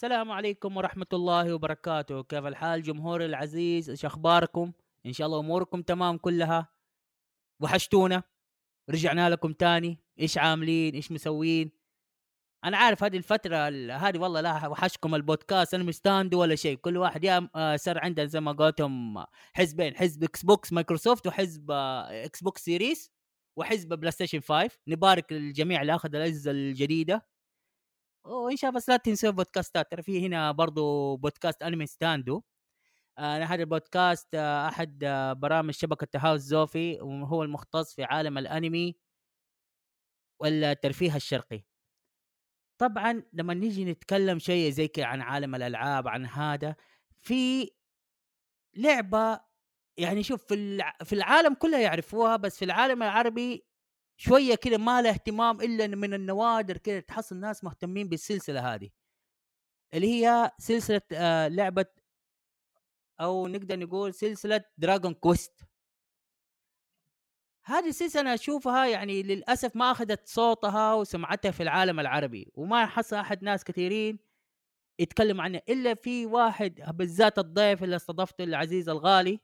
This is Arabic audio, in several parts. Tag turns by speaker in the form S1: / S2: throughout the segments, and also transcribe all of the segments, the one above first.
S1: السلام عليكم ورحمة الله وبركاته. كيف الحال جمهوري العزيز؟ إيش أخباركم؟ إن شاء الله أموركم تمام كلها. وحشتونا. رجعنا لكم تاني. إيش عاملين؟ إيش مسوين؟ أنا عارف هذه الفترة ال- هذه والله لا وحشكم البودكاست. لا نينتندو ولا شيء. كل واحد يا آه، صار عندنا زي ما قلتهم حزبين. حزب إكس بوكس مايكروسوفت وحزب آه، إكس بوكس سيريس وحزب بلاي ستيشن 5 نبارك للجميع اللي أخذ الأجهزة الجديدة. وإن شاء الله بس لا تنسوا بودكاستات ترى في هنا برضو بودكاست أنمي ستاندو. آه هذا البودكاست آه أحد آه برامج شبكة هاوس زوفي وهو المختص في عالم الأنمي والترفيه الشرقي. طبعا لما نيجي نتكلم شيء زي كذا عن عالم الألعاب عن هذا في لعبة يعني شوف في في العالم كله يعرفوها بس في العالم العربي شوية كده ما له اهتمام إلا من النوادر كده تحصل ناس مهتمين بالسلسلة هذه. اللي هي سلسلة آه لعبة أو نقدر نقول سلسلة دراجون كويست هذه السلسلة أنا أشوفها يعني للأسف ما أخذت صوتها وسمعتها في العالم العربي وما حصل أحد ناس كثيرين يتكلم عنها إلا في واحد بالذات الضيف اللي استضفته العزيز الغالي.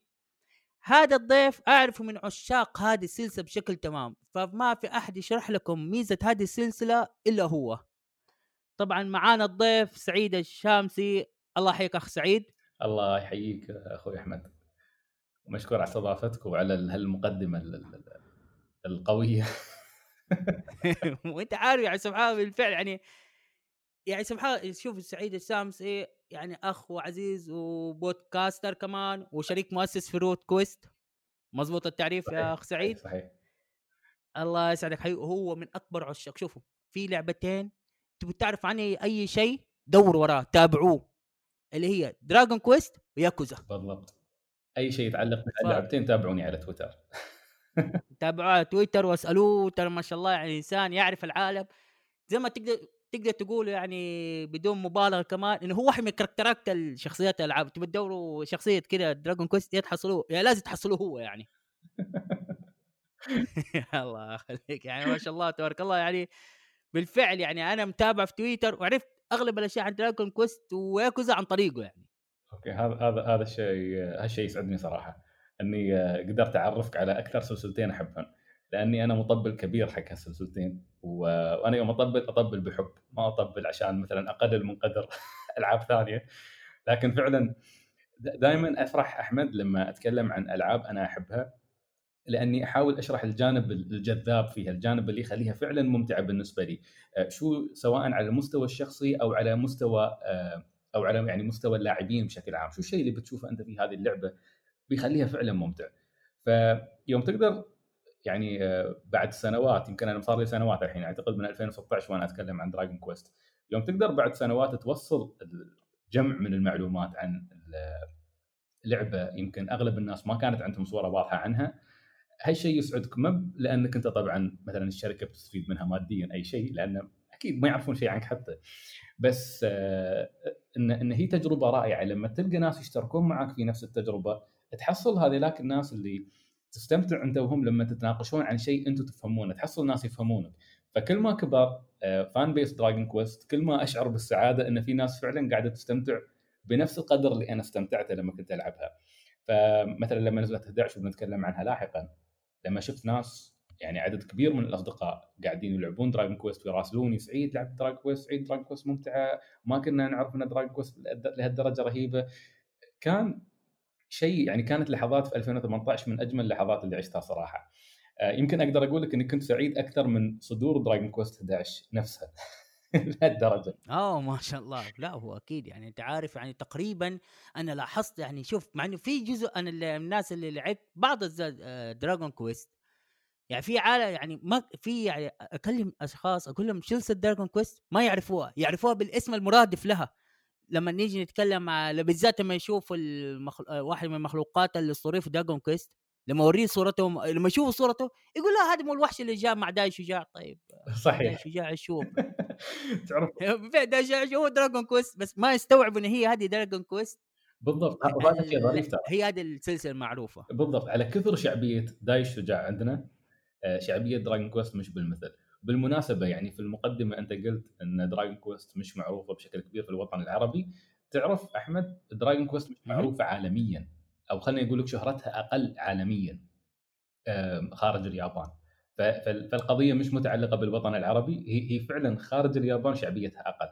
S1: هذا الضيف أعرفه من عشاق هذه السلسلة بشكل تمام فما في أحد يشرح لكم ميزة هذه السلسلة إلا هو. طبعا معانا الضيف سعيد الشامسي. الله يحييك أخ سعيد.
S2: الله يحييك أخوي أحمد. ومشكور على استضافتك وعلى ال- هالمقدمة ال- ال- ال- القوية.
S1: وأنت عارف يعني سبحان الله بالفعل يعني يعني سبحان شوف سعيد الشامسي يعني أخ وعزيز وبودكاستر كمان وشريك مؤسس في روت كويست. مزبوط التعريف يا
S2: صحيح،
S1: أخ سعيد؟
S2: صحيح.
S1: الله يسعدك. حبيبي هو من أكبر عشاق. شوفوا في لعبتين تبي تعرف عنها أي شيء؟ دوروا وراه تابعوه. اللي هي دراجون كويست وياكوزا.
S2: بالضبط. أي شيء يتعلق باللعبتين تابعوني على تويتر.
S1: تابعوه على تويتر واسألوه ترى ما شاء الله يعني إنسان يعرف العالم. زي ما تقدر تقدر تقول يعني بدون مبالغة كمان إنه هو واحد من كاركترات الشخصيات الالعاب تبي تدوروا شخصية كده دراجون كويست يا تحصلوه يا لازم تحصلوه هو يعني. الله يخليك يعني ما شاء الله تبارك الله يعني بالفعل يعني أنا متابع في تويتر وعرفت أغلب الأشياء عن دراجون كويست وياكوزا عن طريقه يعني.
S2: أوكي هذا هذا هذا الشيء هالشيء يسعدني صراحة إني قدرت أعرفك على أكثر سلسلتين أحبهم. لأني أنا مطبل كبير حق هالسلسلتين وأنا يوم أطبل أطبل بحب ما أطبل عشان مثلا أقلل من قدر ألعاب ثانية. لكن فعلا دائما أفرح أحمد لما أتكلم عن ألعاب أنا أحبها لأني أحاول أشرح الجانب الجذاب فيها، الجانب اللي يخليها فعلا ممتعة بالنسبة لي، آه، شو سواء على المستوى الشخصي أو على مستوى آه، أو على يعني مستوى اللاعبين بشكل عام، شو الشيء اللي بتشوفه أنت في هذه اللعبة بيخليها فعلا ممتع. فيوم تقدر يعني آه، بعد سنوات يمكن أنا صار لي سنوات الحين أعتقد من 2016 وأنا أتكلم عن دراجون كويست، يوم تقدر بعد سنوات توصل جمع من المعلومات عن اللعبه يمكن أغلب الناس ما كانت عندهم صورة واضحة عنها. هالشيء يسعدك ما لأنك أنت طبعا مثلا الشركة بتستفيد منها ماديا أي شيء لأن أكيد ما يعرفون شيء عنك حتى. بس آه، ان إن هي تجربة رائعة لما تلقى ناس يشتركون معك في نفس التجربة تحصل هذيلاك الناس اللي تستمتع انت وهم لما تتناقشون عن شيء أنتم تفهمونه تحصل ناس يفهمونك. فكل ما كبر fan base دراجون كويست كل ما أشعر بالسعادة إن في ناس فعلا قاعدة تستمتع بنفس القدر اللي أنا استمتعته لما كنت ألعبها. فمثلا لما نزلت 11 وبنتكلم عنها لاحقا لما شفت ناس يعني عدد كبير من الأصدقاء قاعدين يلعبون دراجون كويست ويراسلوني سعيد لعبت دراجون كويست سعيد دراجون كويست ممتعة ما كنا نعرف إن دراجون كويست لهالدرجة رهيبة. كان شيء يعني كانت لحظات في 2018 من أجمل اللحظات اللي عشتها صراحة. آه، يمكن أقدر أقول لك إني كنت سعيد أكثر من صدور دراجون كويست 11 نفسها. لهالدرجة.
S1: آه ما شاء الله. لا هو أكيد يعني أنت عارف يعني تقريبا أنا لاحظت يعني شوف مع إنه في جزء أنا من الناس اللي لعبت بعض دراجون كويست يعني في عالم يعني ما في يعني أكلم أشخاص أقول لهم سلسله دراجون كويست ما يعرفوها. يعرفوها بالاسم المرادف لها. لما نيجي نتكلم على بالذات لما يشوف المخل... واحد من المخلوقات الاسطوريه في دراجون كويست لما أوريه صورته لما يشوفوا صورته يقول لا هذا مو الوحش اللي جاء مع داي شجاع طيب داي
S2: صحيح
S1: شجاع شوف
S2: تعرف.
S1: داي شجاع هو دراجون كويست بس ما يستوعب إن هي هذه دراجون كويست
S2: بالضبط. وهذا شيء ظريف
S1: هي هذه السلسلة المعروفة.
S2: بالضبط. على كثر شعبية داي الشجاع عندنا آه، شعبية دراجون كويست مش بالمثل. بالمناسبة يعني في المقدمة أنت قلت أن دراجون كويست مش معروفة بشكل كبير في الوطن العربي. تعرف أحمد دراجون كويست مش معروفة عالميا أو خلينا نقول لك شهرتها أقل عالميا خارج اليابان. فالقضية مش متعلقة بالوطن العربي هي فعلا خارج اليابان شعبيتها أقل.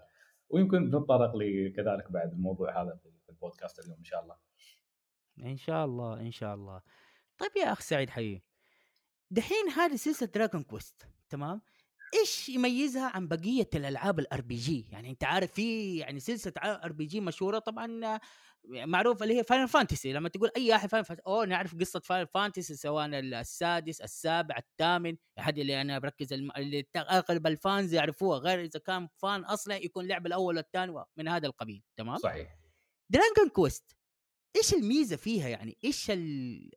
S2: ويمكن نتطرق لكذلك بعد الموضوع هذا في البودكاست اليوم إن شاء الله.
S1: إن شاء الله إن شاء الله. طيب يا أخ سعيد حي دحين هذه سلسلة دراجون كويست تمام؟ إيش يميزها عن بقية الألعاب ال RPG يعني أنت عارف في يعني سلسلة RPG مشهورة طبعا معروف اللي هي فاينل فانتسي لما تقول أي احد فاينل فانتسي أوه نعرف قصة فاينل فانتسي سواء السادس السابع الثامن. هذه اللي أنا بركز الم... اللي أغلب ال fans يعرفوها غير إذا كان fan أصلا يكون لعب الأول والثاني من هذا القبيل. تمام؟
S2: صحيح.
S1: دراجون كويست إيش الميزة فيها يعني؟ إيش ال...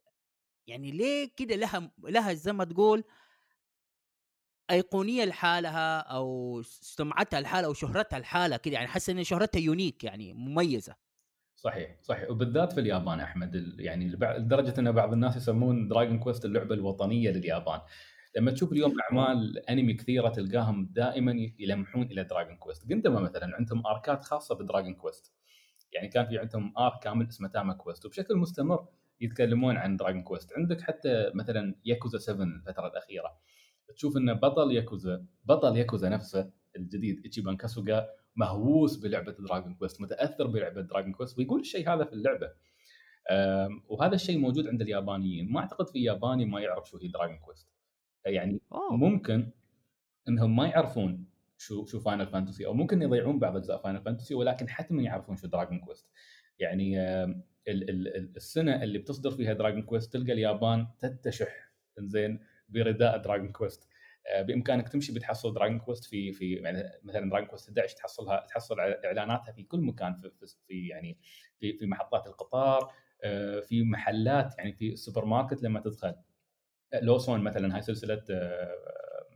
S1: يعني ليه كده لها لها زي ما تقول أيقونية لحالها أو سمعتها لحالها أو شهرتها لحالها كده يعني حاسس إن شهرتها unique يعني مميزة.
S2: صحيح صحيح. وبالذات في اليابان أحمد يعني لدرجة إن بعض الناس يسمون دراجون كويست اللعبة الوطنية لليابان. لما تشوف اليوم أعمال أنمي كثيرة تلقاهم دائما يلمحون إلى دراجون كويست جينتاما مثلا عندهم arc ات خاصة بدراجون كويست يعني كان في عندهم arc كامل اسمه تاما كويست وبشكل مستمر يتكلمون عن دراجون كويست عندك حتى مثلا ياكوزا 7 الفترة الأخيرة. تشوف إن بطل ياكوزا بطل ياكوزا نفسه الجديد ايتشيبان كاسوغا مهووس بلعبة دراجون كويست متأثر بلعبة دراجون كويست ويقول الشيء هذا في اللعبة. وهذا الشيء موجود عند اليابانيين. ما أعتقد في ياباني ما يعرف شو هي دراجون كويست يعني ممكن إنهم ما يعرفون شو شو فاينل فانتسي أو ممكن يضيعون بعض أجزاء فاينل فانتسي ولكن حتما يعرفون شو دراجون كويست يعني السنة اللي بتصدر فيها دراجون كويست تلقى اليابان تتشح زين برداء دراجون كويست آه، بإمكانك تمشي بتحصل دراجون كويست في في يعني مثلا دراجون كويست 11 تحصلها تحصل إعلاناتها في كل مكان في, في يعني في في محطات القطار آه، في محلات يعني في السوبر ماركت لما تدخل. لوسون مثلا هاي سلسلة آه،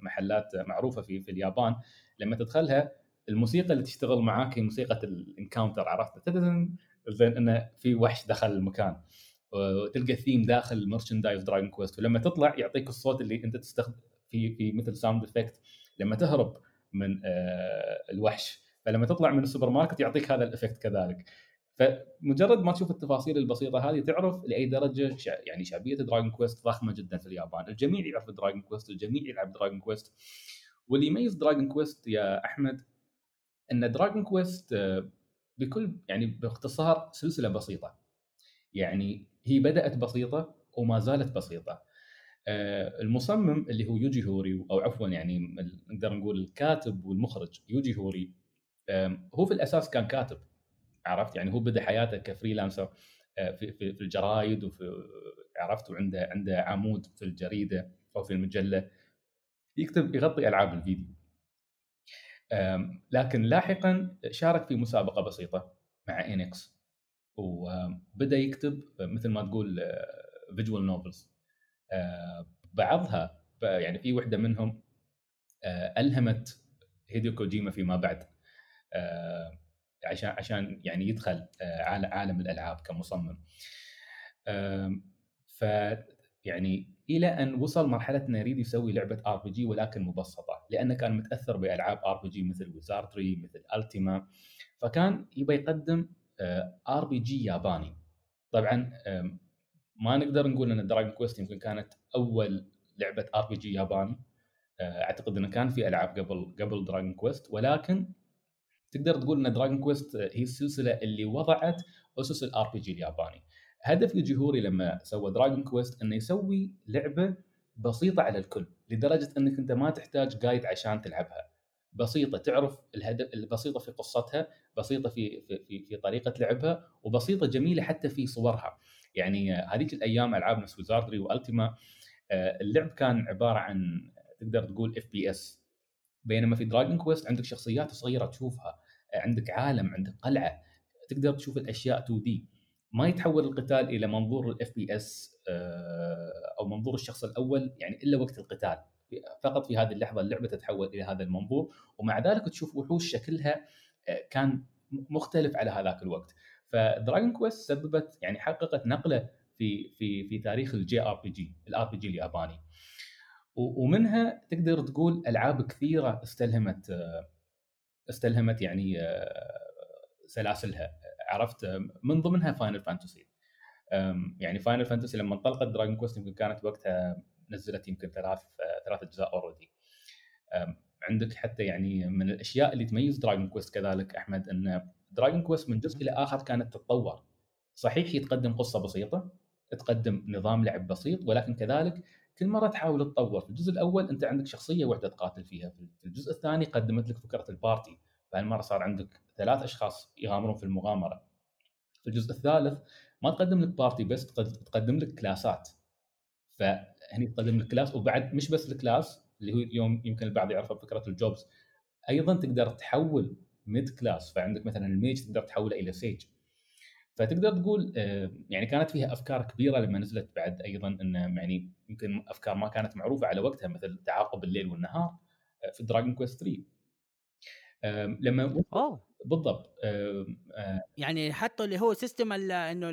S2: محلات معروفة في في اليابان. لما تدخلها الموسيقى اللي تشتغل معاك هي موسيقى ال encounter عرفت؟ زين إنه في وحش دخل المكان. وتلقى ثيم داخل ال merchandise دراجون كويست ولما تطلع يعطيك الصوت اللي انت تستخدم في في مثل sound effect لما تهرب من آه، الوحش. فلما تطلع من السوبرماركت يعطيك هذا ال effect كذلك. فمجرد ما تشوف التفاصيل البسيطة هذه تعرف لأي درجة يعني شعبية دراجون كويست ضخمة جدا في اليابان، الجميع يعرف دراجون كويست، الجميع يلعب دراجون كويست. واللي يميز دراجون كويست يا أحمد إن دراجون كويست آه، بكل يعني باختصار سلسلة بسيطة. يعني هي بدأت بسيطة وما زالت بسيطة. آه، المصمم اللي هو يوجي هوري أو عفوا يعني نقدر نقول الكاتب والمخرج يوجي هوري هو في الأساس كان كاتب عرفت؟ يعني هو بدأ حياته ك freelancer آه، في في, الجرايد وفي عرفت؟ وعنده عنده عمود في الجريدة أو في المجلة يكتب يغطي ألعاب الفيديو. لكن لاحقا شارك في مسابقة بسيطة مع إينكس. وبدأ يكتب مثل ما تقول visual آه، novels آه، بعضها يعني في وحدة منهم آه، ألهمت هيديو كوجيما فيما بعد عشان عشان يعني يدخل عالم الألعاب كمصمم. ف يعني إلى أن وصل مرحلة إنه يريد يسوي لعبة RPG ولكن مبسطة لأنه كان متأثر بألعاب RPG مثل ويزاردري مثل ألتيما فكان يبغى يقدم RPG ياباني طبعا ما نقدر نقول إن دراجون كويست يمكن كانت أول لعبة RPG ياباني آه، أعتقد إنه كان في ألعاب قبل قبل دراجون كويست ولكن تقدر تقول إن دراجون كويست هي السلسلة اللي وضعت أسس ال RPG الياباني. هدف يوجي هوري لما سوى دراجون كويست إنه يسوي لعبة بسيطة على الكل لدرجة إنك أنت ما تحتاج guide عشان تلعبها. بسيطة تعرف الهدف البسيطه في قصتها، بسيطة في في في طريقة لعبها، وبسيطة جميلة حتى في صورها. يعني هذيك الأيام ألعاب مثل ويزاردري وألتيما اللعب كان عبارة عن تقدر تقول FPS بينما في دراجون كويست عندك شخصيات صغيرة تشوفها عندك عالم عندك قلعة تقدر تشوف الأشياء 2D ما يتحول القتال إلى منظور ال FPS أو منظور الشخص الأول يعني إلا وقت القتال فقط في هذه اللحظة اللعبة تتحول إلى هذا المنظور ومع ذلك تشوف وحوش شكلها آه، كان مختلف على هذاك الوقت. فدراجون كويست سببت يعني حققت نقلة في في في تاريخ ال JRPG ال RPG الياباني. ومنها تقدر تقول ألعاب كثيرة استلهمت استلهمت يعني سلاسلها. عرفت؟ من ضمنها فاينل فانتسي يعني فاينل فانتسي لما انطلقت دراجون كويست يمكن كانت وقتها نزلت يمكن ثلاث ثلاث أجزاء already عندك حتى يعني من الأشياء اللي تميز دراجون كويست كذلك أحمد إن دراجون كويست من جزء إلى آخر كانت تتطور. صحيح هي تقدم قصة بسيطة تقدم نظام لعب بسيط ولكن كذلك كل مرة تحاول تطور في الجزء الأول أنت عندك شخصية واحدة تقاتل فيها. في الجزء الثاني قدمت لك فكرة ال party. فهالمرة صار عندك ثلاث أشخاص يغامرون في المغامرة. في الجزء الثالث ما تقدم لك party بس تقدم لك كلاسات. فهني تقدم لك class وبعد مش بس ال class اللي هو اليوم يمكن البعض يعرفه بفكرة ال jobs أيضا تقدر تحول mid class فعندك مثلا ال mage تقدر تحوله إلى sage فتقدر تقول آه، يعني كانت فيها أفكار كبيرة لما نزلت بعد أيضا إن يعني يمكن أفكار ما كانت معروفة على وقتها مثل تعاقب الليل والنهار آه، في دراجون كويست 3 لما
S1: أوه.
S2: بالضبط.
S1: يعني حتى اللي هو system إنه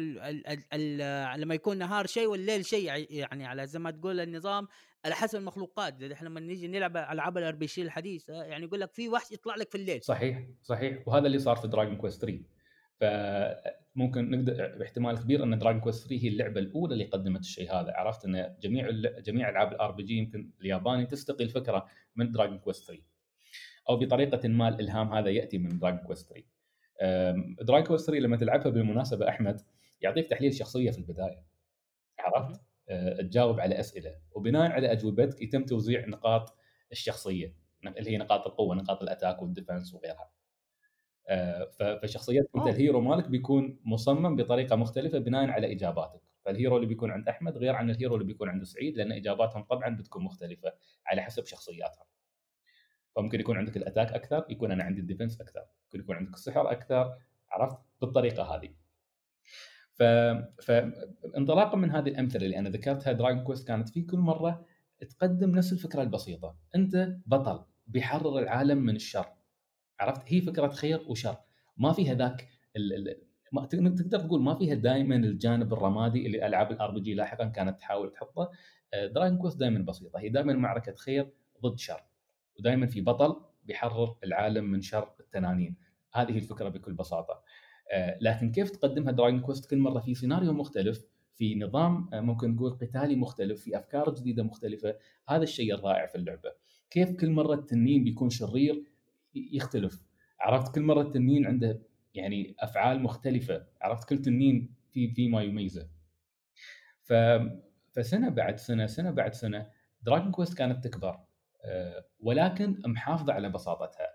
S1: لما يكون نهار شيء والليل شيء يعني على زي ما تقول النظام على حسب المخلوقات. إحنا لما نيجي نلعب ألعاب ال RPG الحديثة يعني يقول لك في وحش يطلع لك في الليل.
S2: صحيح صحيح. وهذا اللي صار في دراجون كويست 3 فممكن نقدر باحتمال كبير أن دراجون كويست 3 هي اللعبة الأولى اللي قدمت الشيء هذا. عرفت إن جميع جميع ألعاب ال RPG يمكن الياباني تستقي الفكرة من دراجون كويست 3 أو بطريقة ما الإلهام هذا يأتي من دراجون كويست 3 دراجون كويست 3 لما تلعبها بالمناسبة أحمد يعطيك تحليل شخصية في البداية. عرفت؟ أه تجاوب على أسئلة. وبناء على أجوبتك يتم توزيع نقاط الشخصية اللي هي نقاط القوة نقاط ال attack وال defense وغيرها. أه فشخصيتك أنت ال hero مالك بيكون مصمم بطريقة مختلفة بناء على إجاباتك. فال hero اللي بيكون عند أحمد غير عن ال hero اللي بيكون عند سعيد لأن إجاباتهم طبعا بتكون مختلفة على حسب شخصياتهم. فممكن يكون عندك ال attack أكثر يكون أنا عندي ال defense أكثر ممكن يكون عندك السحر أكثر عرفت؟ بالطريقة هذه. ف... فانطلاقا من هذه الأمثلة اللي أنا ذكرتها دراجون كويست كانت في كل مرة تقدم نفس الفكرة البسيطة. أنت بطل بيحرر العالم من الشر. عرفت؟ هي فكرة خير وشر. ما فيها ذاك ال... ال... ما تقدر تقول ما فيها دائما الجانب الرمادي اللي ألعاب ال RPG لاحقا كانت تحاول تحطه. دراجون كويست دائما بسيطة. هي دائما معركة خير ضد شر. ودائما في بطل بيحرر العالم من شر التنانين. هذه الفكرة بكل بساطة. آه، لكن كيف تقدمها دراجون كويست كل مرة في سيناريو مختلف في نظام آه، ممكن نقول قتالي مختلف في أفكار جديدة مختلفة هذا الشيء الرائع في اللعبة. كيف كل مرة التنين بيكون شرير؟ يختلف. عرفت كل مرة التنين عنده يعني أفعال مختلفة. عرفت كل تنين في في ما يميزه. ف فسنة بعد سنة سنة بعد سنة Dragon Quest كانت تكبر. ولكن محافظة على بساطتها.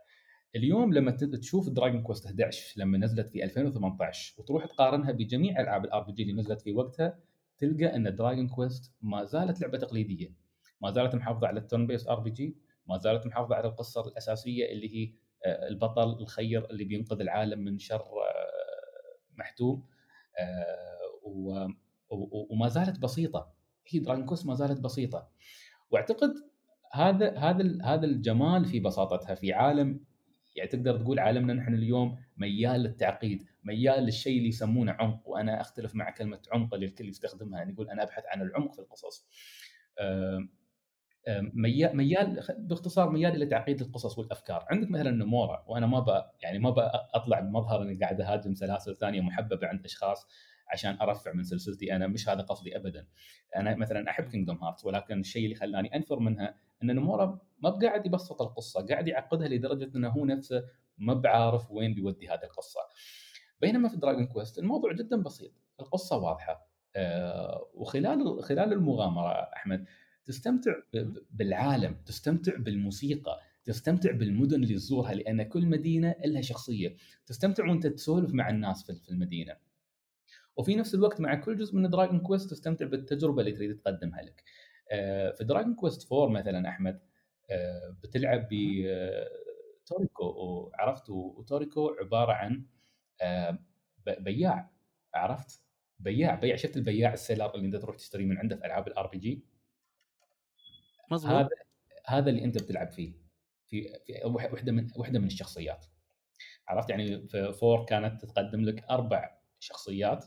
S2: اليوم لما تشوف Dragon Quest 11 لما نزلت في 2018 وتروح تقارنها بجميع ألعاب ال RPG اللي نزلت في وقتها تلقى إن Dragon Quest ما زالت لعبة تقليدية. ما زالت محافظة على ال turn-based RPG ما زالت محافظة على القصة الأساسية اللي هي آه، البطل الخير اللي بينقذ العالم من شر آه، محتوم. وما زالت بسيطة. هي Dragon Quest ما زالت بسيطة. واعتقد هذا هذا هذا الجمال في بساطتها في عالم يعني تقدر تقول عالمنا نحن اليوم ميال للتعقيد، ميال للشيء اللي يسمونه عمق وأنا أختلف مع كلمة عمق اللي الكل يستخدمها يعني يقول أنا أبحث عن العمق في القصص. ميال باختصار ميال إلى تعقيد القصص والأفكار، عندك مثلا نمورا وأنا ما يعني ما أطلع بمظهر اني قاعد أهاجم سلاسل ثانية محببة عند أشخاص عشان أرفع من سلسلتي أنا مش هذا قصدي ابدا. أنا مثلا أحب Kingdom Hearts ولكن الشيء اللي خلاني أنفر منها إن نمورا ما بقاعد يبسط القصة قاعد يعقدها لدرجة إنه هو نفسه ما بعارف وين بيودي هذه القصة. بينما في Dragon Quest الموضوع جدا بسيط القصة واضحة. آه وخلال خلال المغامرة أحمد تستمتع بالعالم تستمتع بالموسيقى تستمتع بالمدن اللي تزورها لأن كل مدينة لها شخصية. تستمتع وأنت تسولف مع الناس في المدينة. وفي نفس الوقت مع كل جزء من Dragon Quest تستمتع بالتجربة اللي تريد تقدمها لك. في Dragon Quest 4 مثلا أحمد آه، بتلعب ب تورنيكو. وعرفت وتورنيكو عبارة عن آه، بياع. عرفت؟ بياع بيع شفت البياع ال seller اللي انت تروح تشتري من عنده في ألعاب ال RPG مظبوط. هذا هذا اللي انت بتلعب فيه. في في وحدة من وحدة من الشخصيات. عرفت؟ يعني في four كانت تقدم لك أربع شخصيات.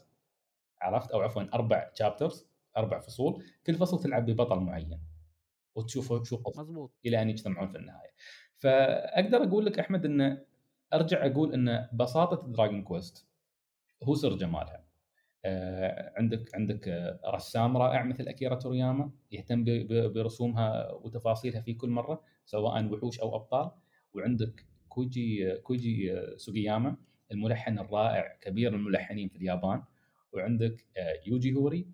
S2: عرفت؟ أو عفوا أربع chapters أربع فصول كل فصل تلعب ببطل معين وتشوفوا شو
S1: مظبوط
S2: إلى أن يجتمعون في النهاية. فأقدر أقول لك أحمد انه أرجع أقول إن بساطة Dragon Quest هو سر جمالها. آه، عندك عندك رسام رائع مثل اكيرا تورياما يهتم برسومها وتفاصيلها في كل مرة سواء وحوش أو أبطال. وعندك كوجي كوجي سوغياما الملحن الرائع كبير الملحنين في اليابان. وعندك آه، يوجي هوري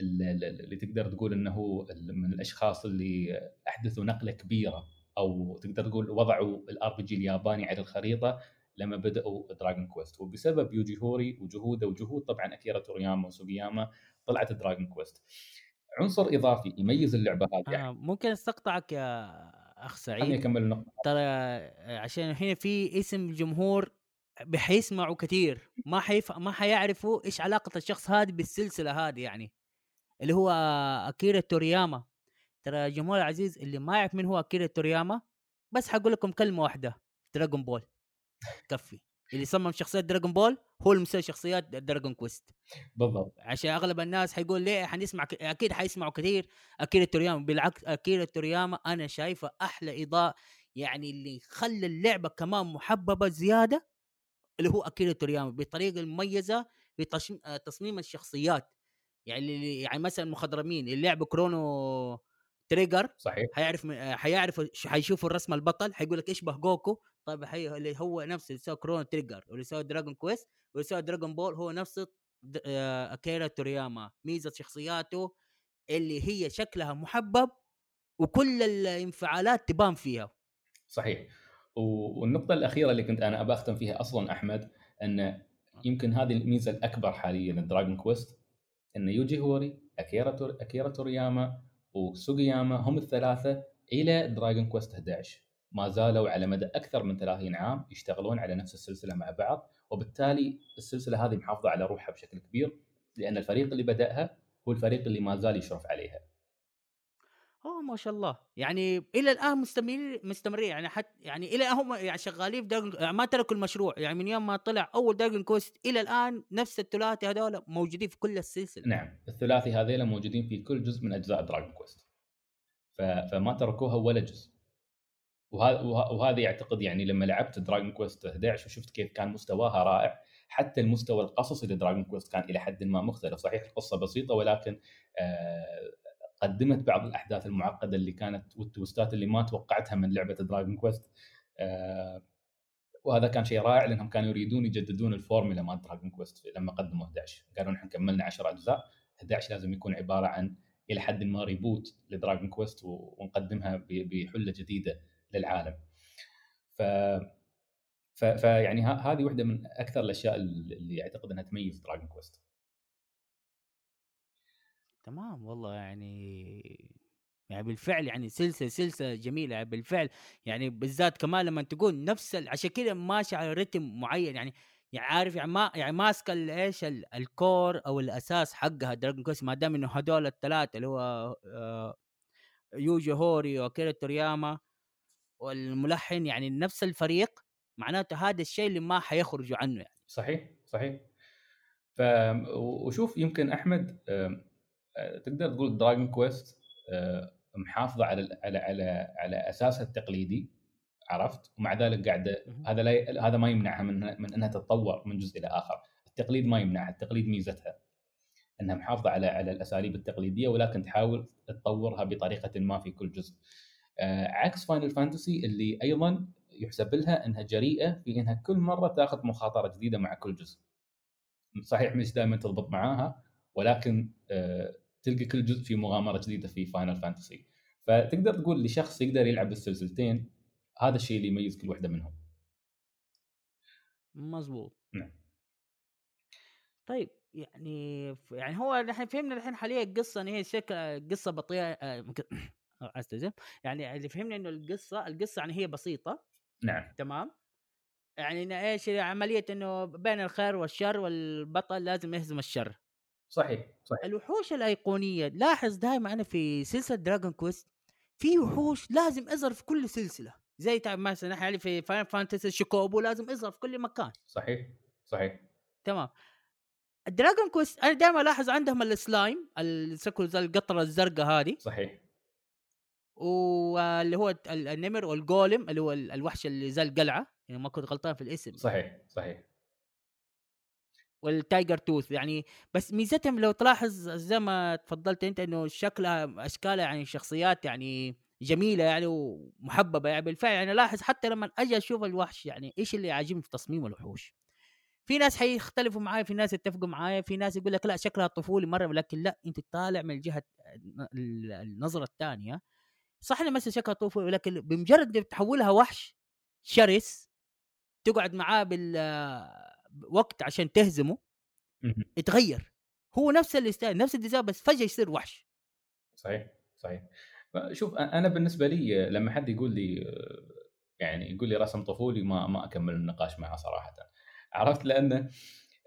S2: اللي تقدر تقول إنه من الأشخاص اللي أحدثوا نقلة كبيرة أو تقدر تقول وضعوا ال RPG الياباني على الخريطة لما بدأوا Dragon Quest وبسبب يوجي هوري وجهوده وجهود طبعا أكيرا تورياما وسوغياما طلعت Dragon Quest عنصر إضافي يميز اللعبة هذه.
S1: آه ممكن أستقطعك يا أخ سعيد.
S2: خليني أكمل النقطة.
S1: ترى عشان هنا في اسم جمهور بحيسمعوا كثير ما حيف ما حيعرفوا إيش علاقة الشخص هذا بالسلسلة هذه يعني اللي هو أكيرا تورياما. ترى جمهور العزيز اللي ما يعرف مين هو أكيرا تورياما بس حقول لكم كلمة واحدة Dragon Ball كفي. اللي صمم شخصيات Dragon Ball هو المسوي شخصيات Dragon Quest
S2: بالضبط.
S1: عشان أغلب الناس حيقول ليه حنسمع ك... أكيد حيسمعوا كثير أكيرا تورياما. بالعكس أكيرا تورياما أنا شايفه أحلى إضاءة يعني اللي خلى اللعبة كمان محببة زيادة اللي هو اكيرا تورياما بطريقة مميزه في تصميم الشخصيات. يعني يعني مثلا المخضرمين اللي لعبوا Chrono Trigger
S2: صحيح.
S1: حيعرف حيعرف حيشوفوا الرسم البطل حيقول لك يشبه جوكو. طيب حي... اللي هو نفس اللي سوى Chrono Trigger واللي سوى Dragon Quest واللي سوى Dragon Ball هو نفس د... آه... أكيرا تورياما. ميزة شخصياته اللي هي شكلها محبب وكل الانفعالات تبان فيها.
S2: صحيح. والنقطة الأخيرة اللي كنت أنا ابى أختم فيها أصلا أحمد إن يمكن هذه الميزة الأكبر حاليا ل Dragon Quest إن يوجي هوري أكيرا تور... أكيرا تورياما وسوغياما هم الثلاثة إلى Dragon Quest 11 ما زالوا على مدى أكثر من 30 عام يشتغلون على نفس السلسلة مع بعض وبالتالي السلسلة هذه محافظة على روحها بشكل كبير لأن الفريق اللي بدأها هو الفريق اللي ما زال يشرف عليها.
S1: أوه ما شاء الله. يعني إلى الآن مستمر مستمرين. يعني حتى يعني إلى هم يعني شغالين في Dragon يعني ما تركوا المشروع. يعني من يوم ما طلع أول Dragon Quest إلى الآن نفس الثلاثي هذول موجودين في كل السلسلة.
S2: نعم. الثلاثي هذيلا موجودين في كل جزء من أجزاء Dragon Quest فما تركوها ولا جزء. وهذا وهذا يعتقد يعني لما لعبت Dragon Quest 11 وشفت كيف كان مستواها رائع حتى المستوى القصصي ل Dragon Quest كان إلى حد ما مختلف. صحيح القصة بسيطة ولكن آه قدمت بعض الأحداث المعقدة اللي كانت وال twist ات اللي ما توقعتها من لعبة Dragon Quest آه وهذا كان شيء رائع لأنهم كانوا يريدون يجددون الفورمولا مال Dragon Quest لما قدموا 11 قالوا نحن كملنا 10 أجزاء 11 لازم يكون عبارة عن إلى حد ما reboot ل Dragon Quest ونقدمها بحلة جديدة للعالم. ف فيعني هذه واحدة من أكثر الأشياء اللي أعتقد إنها تميز Dragon Quest
S1: تمام والله يعني يعني بالفعل يعني سلسله سلسله جميلة يعني بالفعل. يعني بالذات كمان لما تقول نفس عشان كذا ماشي على رتم معين يعني يعني عارف يعني ما يعني ماسكه إيش ال core أو الأساس حقها Dragon Quest ما دام إنه هذول الثلاثة اللي هو آه، يوجي هوري وكيرا تورياما والملحن يعني نفس الفريق معناته هذا الشيء اللي ما حيخرجوا عنه يعني.
S2: صحيح صحيح. ف وشوف يمكن أحمد تقدر تقول دراجون كويست محافظة على على على على أساسها التقليدي عرفت؟ ومع ذلك قاعدة هذا لا هذا ما يمنعها من من إنها تتطور من جزء إلى آخر. التقليد ما يمنعها التقليد ميزتها. إنها محافظة على على الأساليب التقليدية ولكن تحاول تطورها بطريقة ما في كل جزء. آه، عكس Final Fantasy اللي أيضا يحسب لها إنها جريئة في إنها كل مرة تاخذ مخاطرة جديدة مع كل جزء. صحيح مش دائما تضبط معاها ولكن آه، تلقى كل جزء في مغامرة جديدة في Final Fantasy. فتقدر تقول لشخص يقدر يلعب السلسلتين هذا الشيء اللي يميز كل واحدة منهم.
S1: مظبوط.
S2: نعم.
S1: طيب يعني يعني هو نحن فهمنا الحين حاليا القصة إن هي شكل قصة بطيئة آه، استاذن يعني اللي فهمنا إنه القصة القصة يعني هي بسيطة
S2: نعم
S1: تمام يعني إن إيش عملية إنه بين الخير والشر والبطل لازم يهزم الشر
S2: صحيح صحيح.
S1: الوحوش الأيقونية لاحظ دائما أنا في سلسلة Dragon Quest في وحوش لازم يظهر في كل سلسلة زي تبع مثلا إحنا في Final Fantasy Chocobo لازم يظهر في كل مكان.
S2: صحيح صحيح.
S1: تمام. Dragon Quest أنا دائما ألاحظ عندهم السلايم السكر زي القطرة الزرقاء هذه.
S2: صحيح.
S1: واللي هو ال- النمر وال golem اللي هو ال- الوحش اللي زي القلعة يعني ما كنت غلطان في الاسم.
S2: صحيح صحيح.
S1: وال tiger tooth يعني بس ميزتهم لو تلاحظ زي ما تفضلت أنت إنه شكلها أشكالها يعني شخصيات يعني جميلة يعني ومحببة يعني بالفعل يعني لاحظ حتى لما أجي أشوف الوحش يعني إيش اللي عاجبني في تصميم الوحوش. في ناس حيختلفوا معايا في ناس يتفقوا معايا في ناس يقول لك لا شكلها طفولي مرة ولكن لا أنت طالع من الجهة ال- النظرة الثانية. صح إنه مثلا شكلها طفولي ولكن بمجرد تحولها وحش شرس تقعد معاه بالوقت عشان تهزمه
S2: مهم.
S1: يتغير هو نفس ال style نفس ال design بس فجأة يصير وحش.
S2: صحيح صحيح. شوف أنا بالنسبة لي لما حد يقول لي يعني يقول لي رسم طفولي ما ما أكمل النقاش معه صراحة. عرفت؟ لأنه